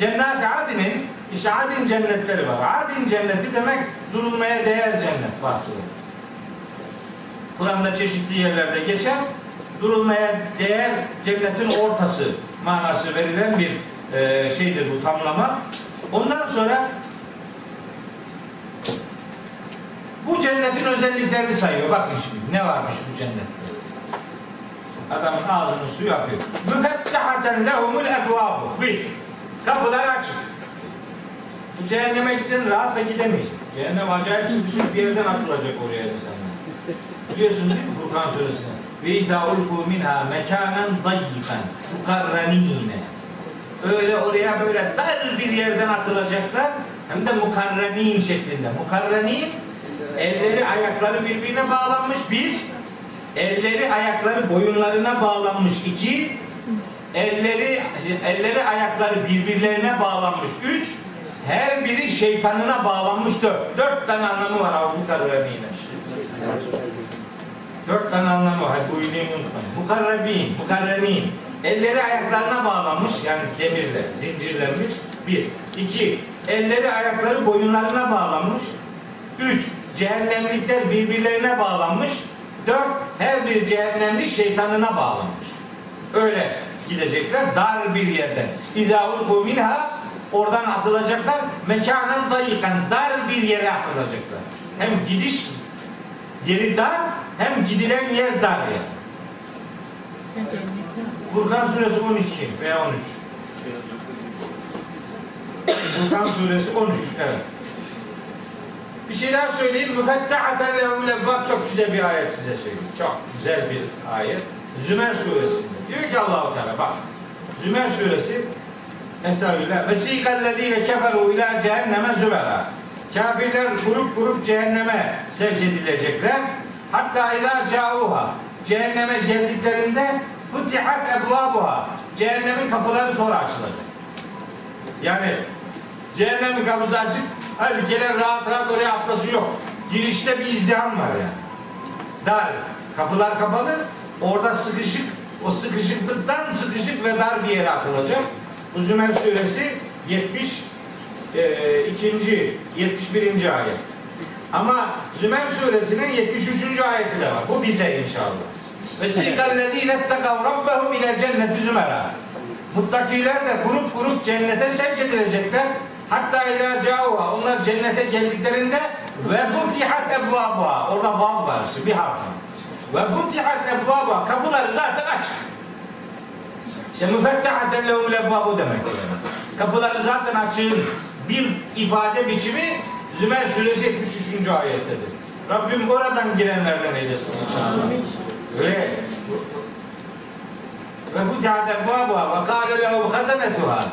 Cennet-i Adin'in, işte Adin cennetleri var. Adin cenneti demek durulmaya değer cennet bahçeleri. Kur'an'da çeşitli yerlerde geçer. Durulmaya değer cennetin ortası manası verilen bir e, şeydir bu tamlama. Ondan sonra bu cennetin özelliklerini sayıyor. Bakın şimdi ne varmış bu cennette. Adamın ağzının suyu akıyor. Müfettehaten lehumul ebvabu. Bir. Kapılar açık. Bu cehenneme giden rahat da gidemeyecek. Cehennem acayip sıkışık bir yerden atılacak oraya insanlar. Biliyorsun değil mi Furkan suresinde? Ve izâ ulkû minhâ mekânen dayyikan mukarrenîne. Öyle oraya böyle dar bir yerden atılacaklar. Hem de mukarrenin şeklinde. Mukarrenin elleri ayakları birbirine bağlanmış bir. Elleri ayakları boyunlarına bağlanmış iki. Elleri elleri ayakları birbirlerine bağlanmış üç. Her biri şeytanına bağlanmış dört. Dört tane anlamı var bu mukarrenine. Dört tane anlamı var. Bu unutmayın. Mukarrebin, mukarrenin. Elleri ayaklarına bağlanmış yani demirle, zincirlenmiş. Bir. iki Elleri ayakları boyunlarına bağlanmış. Üç. Cehennemlikler birbirlerine bağlanmış. Dört. Her bir cehennemlik şeytanına bağlanmış. Öyle gidecekler dar bir yerden. İzâhul minha oradan atılacaklar. Mekanen dayikan dar bir yere atılacaklar. Hem gidiş yeri dar hem gidilen yer dar yani. Furkan suresi 12 veya 13. Furkan suresi 13 evet. Bir şey daha söyleyeyim. Müfettehaten lehum lebvab çok güzel bir ayet size söyleyeyim. Çok güzel bir ayet. Zümer suresinde. Diyor ki Allahu Teala bak. Zümer suresi Estağfirullah. Vesikallezine keferu ila cehenneme zümera. Kafirler grup grup cehenneme sevk edilecekler. Hatta ila cauha. Cehenneme geldiklerinde futihat ebvabuha. Cehennemin kapıları sonra açılacak. Yani cehennemin kapısı açık. Hadi gelen rahat rahat oraya atlası yok. Girişte bir izdiham var yani. Dar. Kapılar kapalı. Orada sıkışık. O sıkışıklıktan sıkışık ve dar bir yere atılacak. Zümer suresi 70 e, ikinci 71. ayet. Ama Zümer suresinin 73. ayeti de var. Bu bize inşallah. Ve sikallezine ettekav rabbehum ile cenneti zümera. Muttakiler de grup grup cennete sevk edilecekler. Hatta ila cauha. Onlar cennete geldiklerinde ve futihat ebvabuha. Orada vav var işte bir harf. Ve futihat ebvabuha. Kapıları zaten açık. İşte müfettehaten lehum lebvabu demek. Kapıları zaten açığın bir ifade biçimi Zümer suresi 73. ayettedir. Rabbim oradan girenlerden eylesin inşallah. Öyle. Ve bu kâde bâbuha ve kâle lehum hazanetuha.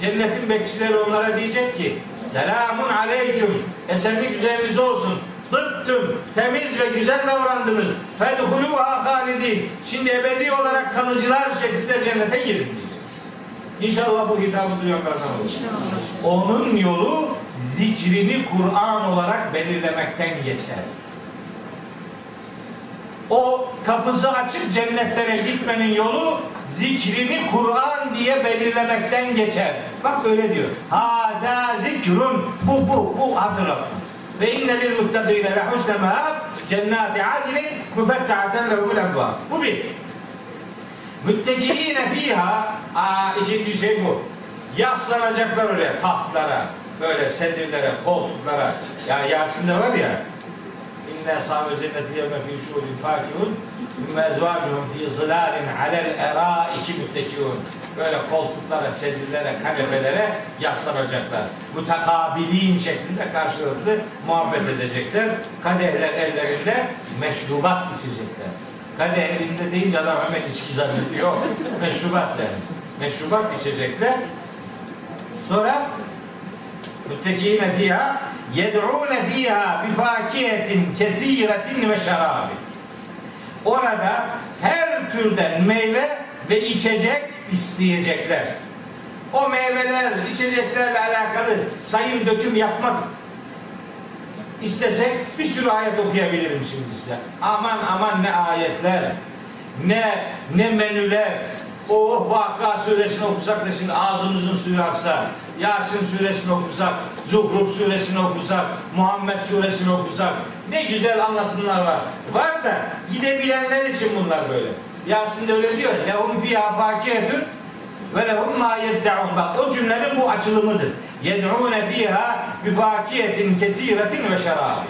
Cennetin bekçileri onlara diyecek ki Selamun aleyküm. Esenlik üzerinize olsun. Tıttım. Temiz ve güzel davrandınız. Fedhuluha halidin. Şimdi ebedi olarak kalıcılar şeklinde cennete girin diyecek. İnşallah bu hitabı duyanlardan olur. Onun yolu zikrini Kur'an olarak belirlemekten geçer. O kapısı açık cennetlere gitmenin yolu zikrini Kur'an diye belirlemekten geçer. Bak öyle diyor. Haza zikrun. Bu bu bu hatırlatma. Ve inne lil muttakine ve husne meab cennati adilin müfettahaten lehumul ebvab. Bu bir. Müttekiine fiha aa, ikinci şey bu. Yaslanacaklar oraya tahtlara, böyle sedirlere, koltuklara. Ya Yasin'de var ya İnne sahibi cenneti yevme fî şûrin fâkihun mezvâcuhum fî zilâlin alel erâiki müttekiûn böyle koltuklara, sedirlere, kanepelere yaslanacaklar. Mutakabilin şeklinde karşılıklı muhabbet edecekler. Kadehler ellerinde meşrubat içecekler. Kadeh elinde deyince adam hemen içki zannediyor. Meşrubat der. Meşrubat içecekler. Sonra müttekine fiha yed'ûne fiha bifakiyetin kesiretin ve şerabi. Orada her türden meyve ve içecek isteyecekler. o meyveler, içeceklerle alakalı sayım döküm yapmak istesek bir sürü ayet okuyabilirim şimdi size. Aman aman ne ayetler, ne ne menüler. O Vakıa suresini okusak da şimdi ağzımızın suyu aksa. Yasin suresini okusak, Zuhruf suresini okusak, Muhammed suresini okusak. Ne güzel anlatımlar var. Var da gidebilenler için bunlar böyle. Yasin'de öyle diyor. Lehum fiyâ fakiyetun ve lehum ma yed'un. Bak o cümlenin bu açılımıdır. Yed'une fiha bi fakiyetin kesiretin ve şerabi.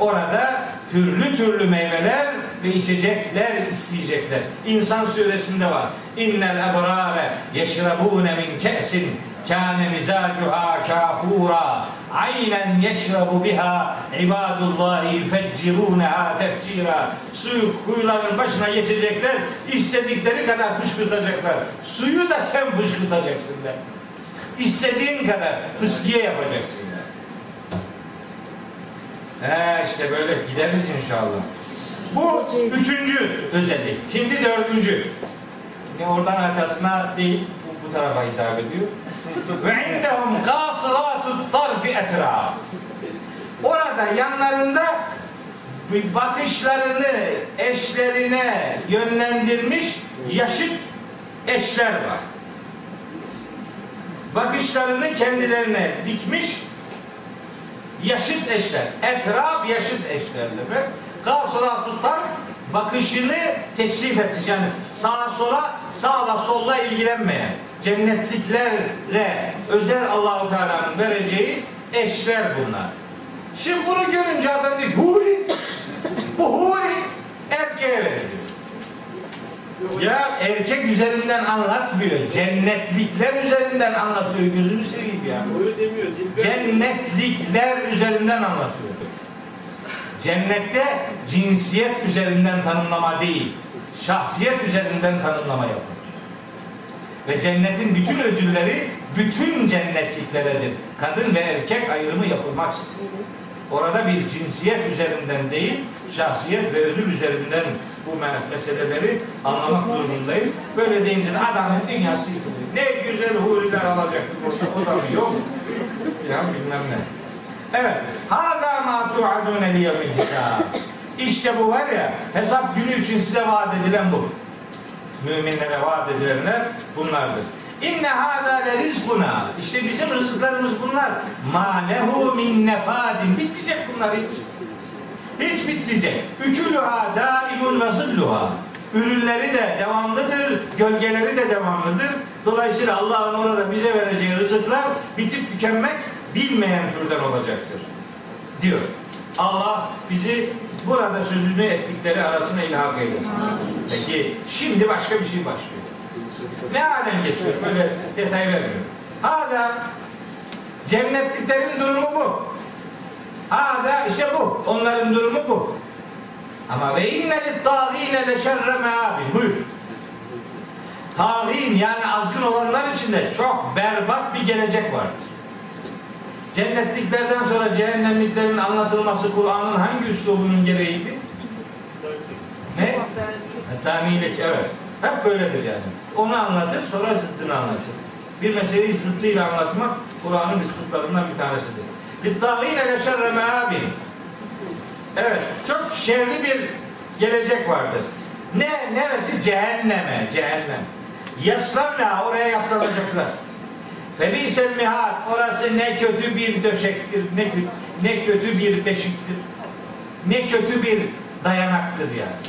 Orada türlü türlü meyveler ve içecekler isteyecekler. İnsan suresinde var. İnnel ebrare yeşrabune min ke'sin kâne mizacuha kafura aynen yeşrabu biha ibadullahi yufeccirûneha tefcira suyu kuyuların başına geçecekler istedikleri kadar fışkırtacaklar suyu da sen fışkırtacaksın de istediğin kadar fıskiye yapacaksın. He işte böyle gideriz inşallah. Bu üçüncü özellik. Şimdi dördüncü. Yani oradan arkasına değil, bu, bu tarafa hitap ediyor. Ve indehum kasıratut tarfi etraf. Orada yanlarında bir bakışlarını eşlerine yönlendirmiş yaşıt eşler var. Bakışlarını kendilerine dikmiş yaşıt eşler. Etraf yaşıt eşler demek. Kasıra tutar bakışını teksif etmiş. Yani sağa sola sağla solla ilgilenmeyen cennetliklerle özel Allahu Teala'nın vereceği eşler bunlar. Şimdi bunu görünce adam diyor huri bu huri erkeğe veriliyor. Ya erkek üzerinden anlatmıyor. Cennetlikler üzerinden anlatıyor. Gözünü seveyim ya. Cennetlikler üzerinden anlatıyor. Cennette cinsiyet üzerinden tanımlama değil, şahsiyet üzerinden tanımlama yapılır. Ve cennetin bütün ödülleri bütün cennetlikleredir. Kadın ve erkek ayrımı yapılmaksızın. Orada bir cinsiyet üzerinden değil, şahsiyet ve ödül üzerinden bu mes- meseleleri anlamak durumundayız. Böyle deyince de adamın dünyası yıkılıyor. Ne güzel huriler alacak. O da mı yok? Ya bilmem ne. Evet. Hâzâ mâ tu'adûne liyevmil hisâb. İşte bu var ya hesap günü için size vaat edilen bu. Müminlere vaat edilenler bunlardır. İnne hâzâ le rizkuna. İşte bizim rızıklarımız bunlar. Mâ lehu min nefâdin. Bitmeyecek bunlar hiç. Hiç bitmeyecek. Üçülüha daimun ve zilluha. Ürünleri de devamlıdır, gölgeleri de devamlıdır. Dolayısıyla Allah'ın orada bize vereceği rızıklar bitip tükenmek bilmeyen türden olacaktır. Diyor. Allah bizi burada sözünü ettikleri arasına ilhak eylesin. Peki şimdi başka bir şey başlıyor. Ne alem geçiyor? Böyle detay vermiyor. Hala cennetliklerin durumu bu. Hala işte bu. Onların durumu bu. Ama ve inne lit tâgîne le şerre meâbi. Buyur. Tağin yani azgın olanlar için de çok berbat bir gelecek vardır. Cennetliklerden sonra cehennemliklerin anlatılması Kur'an'ın hangi üslubunun gereğiydi? Ne? Saniyelik evet. Hep böyledir yani. Onu anlatır sonra zıttını anlatır. Bir meseleyi zıttıyla anlatmak Kur'an'ın üsluplarından bir tanesidir. Littâhîne le şerre meâbin. Evet, çok şerli bir gelecek vardır. Ne, neresi? Cehenneme, cehennem. Yaslavna, oraya yaslanacaklar. Ve bi'sel mihal, orası ne kötü bir döşektir, ne, ne kötü bir beşiktir, ne kötü bir dayanaktır yani.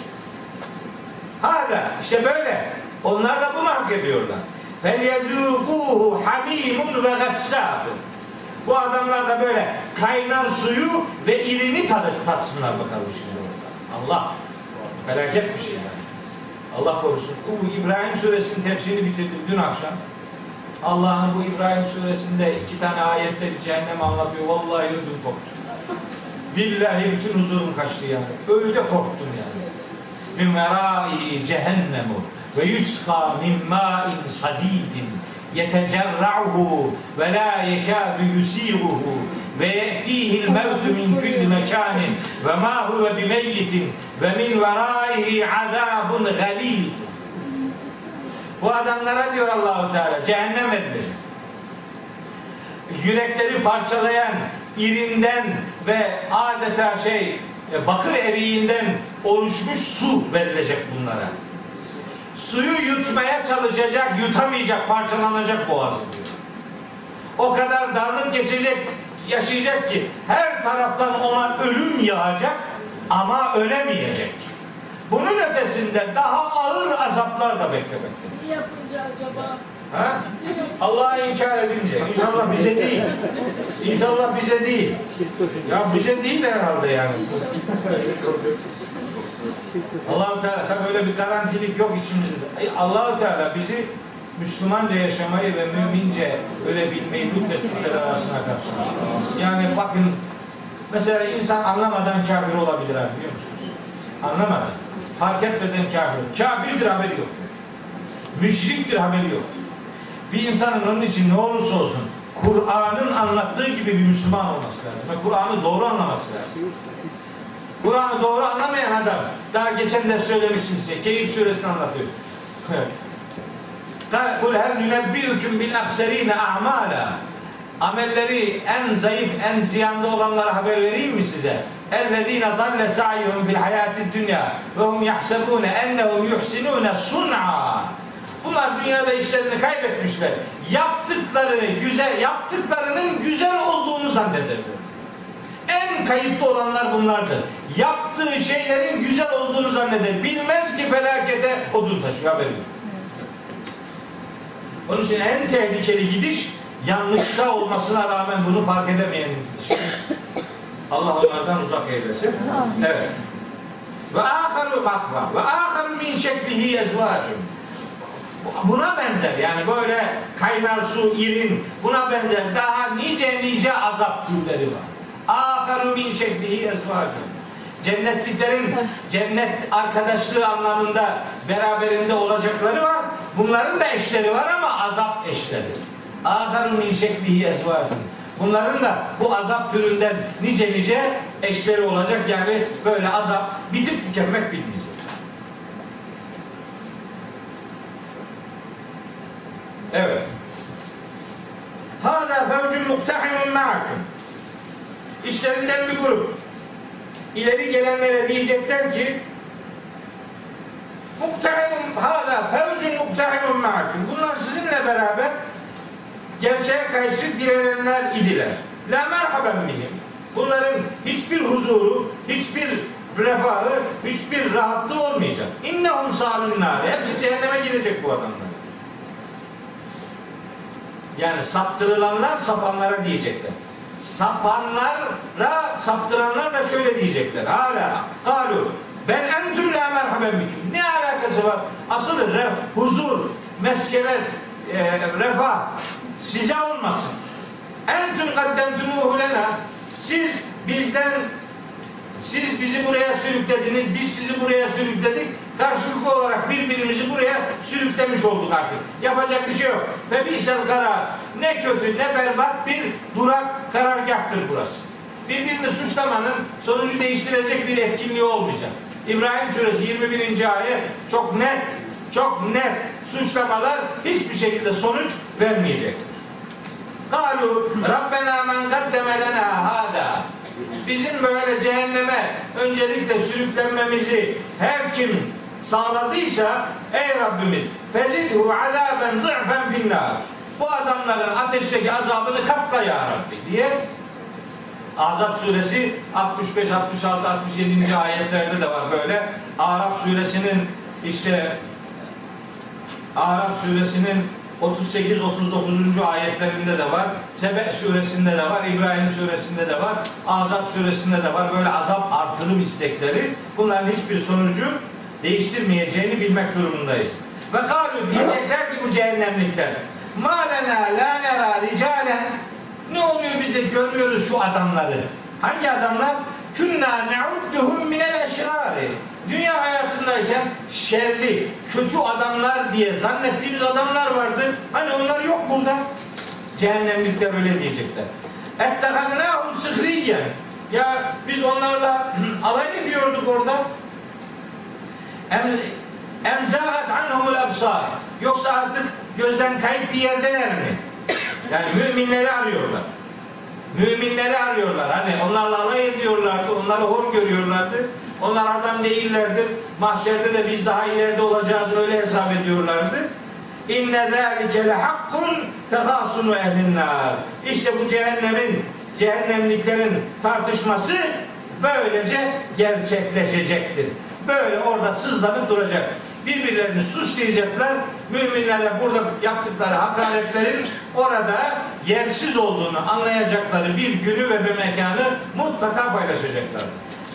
Hala, işte böyle. Onlar da bunu hak ediyorlar. Felyezûkûhû hamîmun ve gassâdûn. Bu adamlar da böyle kaynar suyu ve irini tadı, tatsınlar bakalım şimdi. Allah felaket bir şey yani. Allah korusun. Bu İbrahim suresinin tefsirini bitirdim dün akşam. Allah'ın bu İbrahim suresinde iki tane ayette bir cehennem anlatıyor. Vallahi ödüm koptu. Billahi bütün huzurum kaçtı yani. Öyle korktum yani. Min verai cehennemu ve yusqa min ma'in sadidin yusiruhu ve ye'tîhil mevtu min kulli mekânin ve ma huve bimeyyitin ve min veraihi azâbun galizun Bu adamlara diyor Allahu Teala cehennem verilecek. Yürekleri parçalayan irinden ve adeta şey e, bakır eriğinden oluşmuş su verilecek bunlara. Suyu yutmaya çalışacak, yutamayacak, parçalanacak boğazı diyor. O kadar darlık geçecek, yaşayacak ki her taraftan ona ölüm yağacak ama ölemeyecek. Bunun ötesinde daha ağır azaplar da beklemekte. Ne yapınca acaba? Ha? Allah'ı inkar edince. İnşallah bize değil. İnşallah bize değil. Ya bize değil herhalde yani. Allah-u Teala tabii öyle bir garantilik yok içimizde. Allah-u Teala bizi Müslümanca yaşamayı ve mümince öyle bilmeyi lütfettikleri arasına katsın. Yani bakın mesela insan anlamadan kafir olabilir abi biliyor musunuz? Anlamadan. Fark etmeden kafir. Kafirdir haberi yok. Müşriktir haberi yok. Bir insanın onun için ne olursa olsun Kur'an'ın anlattığı gibi bir Müslüman olması lazım. Ve Kur'an'ı doğru anlaması lazım. Kur'an'ı doğru anlamayan adam. Daha geçen de söylemiştim size. Keyif suresini anlatıyor. Kul hel nünebbiüküm bil akserine a'mala. Amelleri en zayıf, en ziyanda olanlara haber vereyim mi size? Ellezine dalle sa'yuhum fil hayati dünya ve hum yahsebune ennehum yuhsinune sun'a. Bunlar dünyada işlerini kaybetmişler. Yaptıkları güzel, yaptıklarının güzel olduğunu zannederler. En kayıplı olanlar bunlardır. Yaptığı şeylerin güzel olduğunu zanneder. Bilmez ki felakete odun taşıyor haberi yok. Onun için en tehlikeli gidiş yanlışta olmasına rağmen bunu fark edemeyen gidiş. Allah onlardan uzak eylesin. Evet. Ve aharu bak var. Ve aharu min şeklihi ezvacun. Buna benzer yani böyle kaynar su, irin buna benzer daha nice nice azap türleri var. Aharu min şeklihi ezvacun. Cennetliklerin cennet arkadaşlığı anlamında beraberinde olacakları var. Bunların da eşleri var ama azap eşleri. Aharu min şeklihi ezvacun. Bunların da bu azap türünden nice nice eşleri olacak. Yani böyle azap bitip tükenmek bilmeyecek. Evet. Hâdâ fevcun muktahimun ma'akum. İşlerinden bir grup. İleri gelenlere diyecekler ki muktahimun hâdâ fevcun muktahimun ma'akum. Bunlar sizinle beraber gerçeğe karşı direnenler idiler. La merhaben bihim. Bunların hiçbir huzuru, hiçbir refahı, hiçbir rahatlığı olmayacak. İnnehum salun nâri. Hepsi cehenneme girecek bu adamlar. Yani saptırılanlar sapanlara diyecekler. Sapanlara saptıranlar da şöyle diyecekler. Hala galu ben entüm la merhaben bikum. Ne alakası var? Asıl re, huzur, meskenet, e, refah size olmasın. Entüm kaddemtumuhu lena. Siz bizden siz bizi buraya sürüklediniz, biz sizi buraya sürükledik. Karşılıklı olarak birbirimizi buraya sürüklemiş olduk artık. Yapacak bir şey yok. Ve bir karar. Ne kötü ne berbat bir durak karargahtır burası. Birbirini suçlamanın sonucu değiştirecek bir etkinliği olmayacak. İbrahim suresi 21. ayet çok net, çok net suçlamalar hiçbir şekilde sonuç vermeyecek. Kalu Rabbena men kaddeme lena hada Bizim böyle cehenneme öncelikle sürüklenmemizi her kim sağladıysa ey Rabbimiz fezidhu azaben zı'fen finnar bu adamların ateşteki azabını katla ya Rabbi diye Azap suresi 65, 66, 67. ayetlerde de var böyle. Araf suresinin işte Araf suresinin 38 39. ayetlerinde de var. Sebe suresinde de var. İbrahim suresinde de var. Azap suresinde de var. Böyle azap artırım istekleri. Bunların hiçbir sonucu değiştirmeyeceğini bilmek durumundayız. Ve kalu diyecekler ki bu cehennemlikler. Ma lena la nera ricalen ne oluyor bize görmüyoruz şu adamları. Hangi adamlar? Künna ne'udduhum minel eşrari. Dünya hayatındayken şerli, kötü adamlar diye zannettiğimiz adamlar vardı. Hani onlar yok burada. Cehennemlikler öyle diyecekler. Ettekadnâhum sıhriyen. Ya biz onlarla alay ediyorduk orada. Em Emzahat anhumul absar. Yoksa artık gözden kayıp bir yerdeler mi? Yani müminleri arıyorlar. Müminleri arıyorlar. Hani onlarla alay ediyorlardı, onları hor görüyorlardı. Onlar adam değillerdir. Mahşerde de biz daha ileride olacağız öyle hesap ediyorlardı. İnne zâlike lehakkun tehâsunu ehlinnâr. İşte bu cehennemin, cehennemliklerin tartışması böylece gerçekleşecektir. Böyle orada sızlanıp duracak. Birbirlerini suçlayacaklar. Müminlere burada yaptıkları hakaretlerin orada yersiz olduğunu anlayacakları bir günü ve bir mekanı mutlaka paylaşacaklar.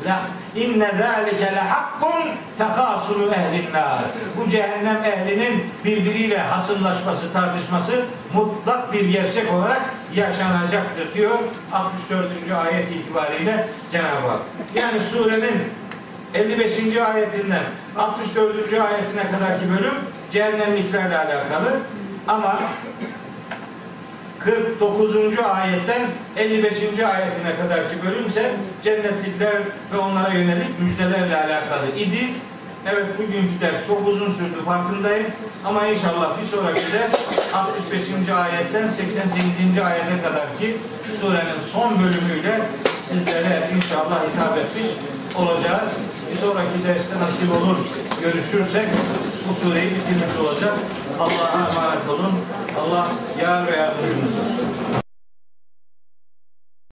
La inne zalike le hakkun tekasunu ehlin nar. Bu cehennem ehlinin birbiriyle hasımlaşması, tartışması mutlak bir gerçek olarak yaşanacaktır diyor 64. ayet itibariyle Cenab-ı Hak. Yani surenin 55. ayetinden 64. ayetine kadarki bölüm cehennemliklerle alakalı ama 49. ayetten 55. ayetine kadarki bölüm ise cennetlikler ve onlara yönelik müjdelerle alakalı idi. Evet bugünkü ders çok uzun sürdü farkındayım ama inşallah bir sonraki de 65. ayetten 88. ayete kadarki surenin son bölümüyle sizlere inşallah hitap etmiş olacağız. Bir sonraki derste nasip olur görüşürsek bu sureyi bitirmiş olacak. Allah'a emanet olun. Allah yar ve yardımcınız olsun.